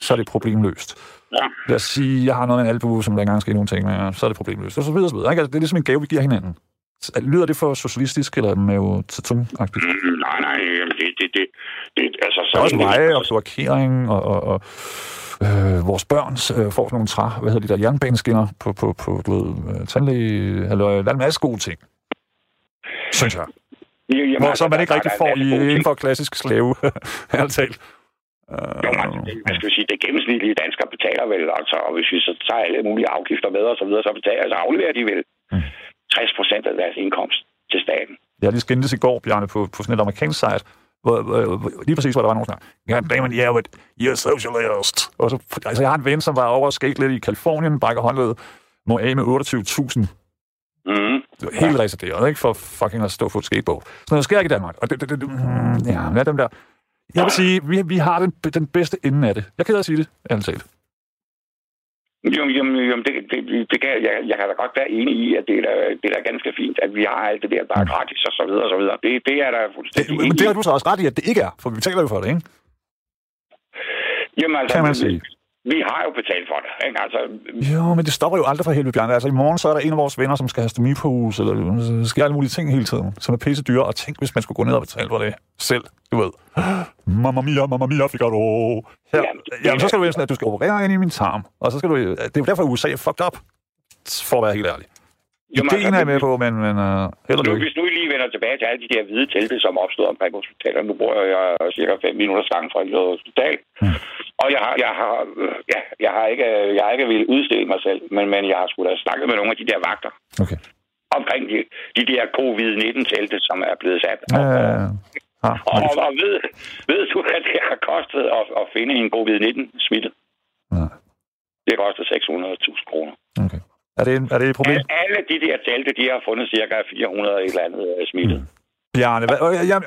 Så er det problemløst. Ja. Lad os sige, jeg har noget med en albu, som der engang skal nogle ting med, så er det problemløst. Og så videre, så videre. Ikke? Altså, det er ligesom en gave, vi giver hinanden. Så, Lyder det for socialistisk, eller Mao Zedong-agtigt? Mm, nej, nej, jamen, det, det, det, det, altså... Så Der er også veje og kloakering, og, og, og øh, vores børn øh, får sådan nogle træ, hvad hedder de der, jernbaneskinner på, på, på du ved, øh, tandlæge, eller er en masse gode ting, synes jeg. Jamen, Hvor, altså, som man ikke der- rigtig der er får ting. inden for klassisk slave, [LAUGHS] ærligt talt. Jo, men altså, det- hvad skal sige, det gennemsnitlige dansker betaler vel, altså, og hvis vi så tager alle mulige afgifter med og så videre, så betaler, altså afleverer de vel Mm. 60 procent af deres indkomst til staten. Jeg lige skændtes i går, Bjarne, på, på sådan et amerikansk site, hvor, hvor, hvor, lige præcis, hvor der var nogen, der God damn it, yeah, but you're socialist. Og så, altså, jeg har en ven, som var over og lidt i Kalifornien, brækker håndledet, må af med 28.000 Mm. Det var helt retarderet, ikke? For fucking at stå på et skateboard. Så noget sker ikke i Danmark. Og det, det, det, mm, ja, men er dem der... Jeg vil sige, vi, vi har den, den bedste ende af det. Jeg kan da sige det, ærligt talt. Jo, jo, jo, det, det, det kan, jeg, jeg kan da godt være enig i, at det er, da, det er da ganske fint, at vi har alt det der, der er gratis og så videre og så videre. Det, det er da det fuldstændig men enig det har du så også ret i, at det ikke er, for vi betaler jo for det, ikke? Jamen, altså, Kan man sige. Vi har jo betalt for det, ikke? Altså, Jo, men det stopper jo aldrig for helvede, Bjarne. Altså, i morgen så er der en af vores venner, som skal have stomipose, eller der sker alle mulige ting hele tiden, som er pisse dyre. Og tænk, hvis man skulle gå ned og betale for det selv, du ved. Mamma mia, mamma mia, Jamen, det- jamen, så skal du være sådan, at du skal operere ind i min tarm. Og så skal du... Det er jo derfor, at USA er fucked up, for at være helt ærlig. Jamen, Ideen er jeg med på, men, men uh, og nu, hvis nu I lige vender tilbage til alle de der hvide telte, som opstod omkring hospitaler. Nu bor jeg cirka 5 minutters gang fra Hillerød Hospital. Mm. Og jeg har, jeg har, ja, jeg har ikke, jeg har ikke ville udstille mig selv, men, men jeg har sgu da snakket med nogle af de der vagter Okay. omkring de, de der covid-19-telte, som er blevet sat. Ja, Og. Ja, og, og, og ved, ved du, hvad det har kostet at, at finde en covid-19-smittet? Nej. Det har kostet 600.000 kroner. okay. Er det, en- er det et problem? Alle, alle de der telte, de har fundet cirka 400 et eller andet øh, smittet. Bjarne, hvad,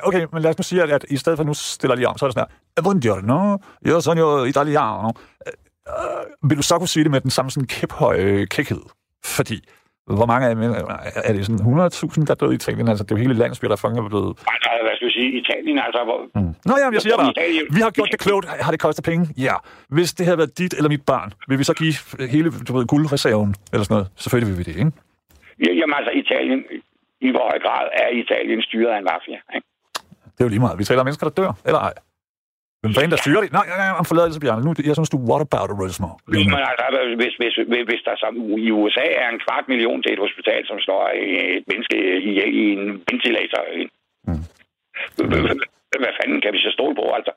okay, men lad os nu sige, at, at i stedet for, nu stiller de om, så er det sådan her, buongiorno, io sono italiano. Øh, øh, vil du så kunne sige det med den samme sådan kæphøje kækhed? Fordi, hvor mange er, er det sådan 100.000, der er døde i Italien? Altså, det er jo hele landsbyer, der er fanget blevet... Altså, hvad skal vi sige, Italien, altså, hvor, Mm. Nå ja, jeg siger bare, Italien. vi har gjort det klogt. Har det kostet penge? Ja. Hvis det havde været dit eller mit barn, vil vi så give hele du ved, guldreserven eller sådan noget? Selvfølgelig vil vi det, ikke? Ja, Jamen altså, Italien, i hvor høj grad er Italien styret af en mafia? Ikke? Det er jo lige meget. Vi taler om mennesker, der dør, eller ej. Hvem fanden, der styrer det? Nej, nej, nej, forladelse, Bjarne. Nu, jeg synes, du what about Jo, men altså, hvis, hvis, hvis, hvis der som i USA er en kvart million til et hospital, som slår et menneske i, i en ventilator? Mm. hvad fanden kan vi så stole på, altså?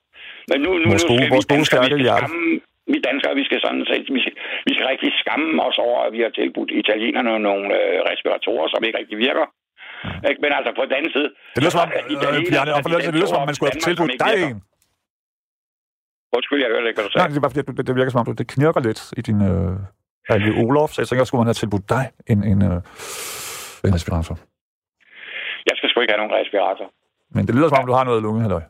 Men nu, nu, nu skal vi danskere, vi skal skamme, vi danskere, vi skal sådan set, vi skal, vi skal rigtig skamme os over, at vi har tilbudt italienerne nogle øh, respiratorer, som ikke rigtig virker. Ikke? Men altså på den anden side... Det lyder som om, så er øh, Bjarne, det lyder som om, man skulle have tilbudt dig en. Undskyld, jeg hørte ikke, hvad du Nej, sagde. det er bare fordi, det, det virker som om, du- det knirker lidt i din øh, Ali Olof, så jeg tænker, skulle man have tilbudt dig en, en, øh, en respirator. Jeg skal sgu ikke have nogen respirator. Men det lyder som om, du har noget lunge, halløj.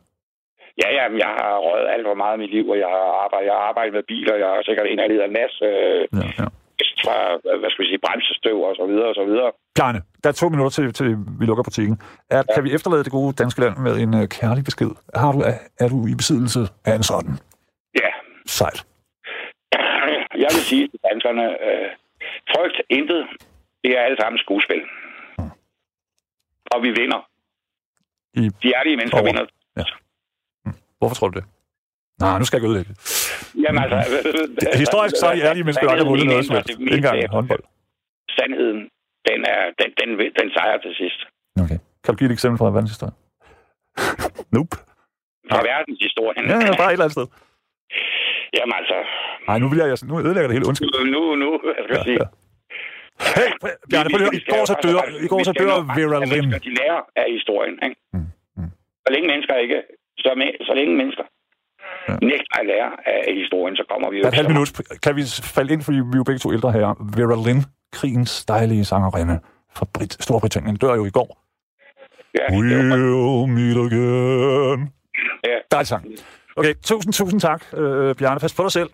Ja, ja, jeg har røget alt for meget i mit liv, og jeg har arbejdet, jeg har arbejdet med biler, jeg har sikkert en af af NAS, øh, Ja, ja. fra, hvad skal vi sige, bremsestøv og så videre og så videre. Bjarne, der er to minutter til, til vi lukker butikken. Er, Kan vi efterlade det gode danske land med en øh, kærlig besked? Har du, er, er du i besiddelse af en sådan? Ja, Sejt. jeg vil sige til danskerne, øh, frygt intet, det er alle sammen skuespil. Og vi vinder. I, De ærlige mennesker Over. vinder. hvorfor tror du det? Nej, nu skal jeg ikke ødelægge det. Jamen altså... [LAUGHS] Historisk så er de ærlige mennesker aldrig vundet noget som helst. Det Ikke engang håndbold. Sandheden, den, er, den, den, den, sejrer til sidst. Okay. Kan du give et eksempel fra verdenshistorien? [LAUGHS] nope. Fra verdenshistorien. Ja, ja, bare et eller andet sted. [LAUGHS] Jamen altså, Nej, nu, vil jeg, nu ødelægger det hele. Undskyld. nu, nu, hvad skal jeg sige? Ja. Hey, Bjarne, prøv lige. I går så dør, i går så dør Vera Lynn. De lærer af historien, ikke? Mm, mm. Så længe mennesker ikke, så, med, så længe mennesker Ja. nægter at lære af historien, så kommer vi jo et halvt minut. Kan vi falde ind, fordi vi er jo begge to ældre her. Vera Lynn, krigens dejlige sangerinde fra Brit Storbritannien, dør jo i går. Ja, We'll meet again. Ja. Dejlig sang. Okay, tusind, tusind tak, øh, Bjarne. Pas på dig selv.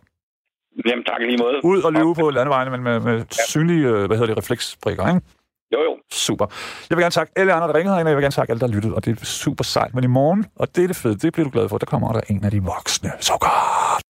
Jamen, tak lige måde. Ud og løbe på landevejene, men med, med synlige, øh, hvad hedder det, refleksbrikker, ikke? Jo, jo. Super. Jeg vil gerne takke alle andre, der ringede herinde, og jeg vil gerne takke alle, der lyttede, og det er super sejt. Men i morgen, og det er det fede, det bliver du glad for, der kommer der en af de voksne. Så godt!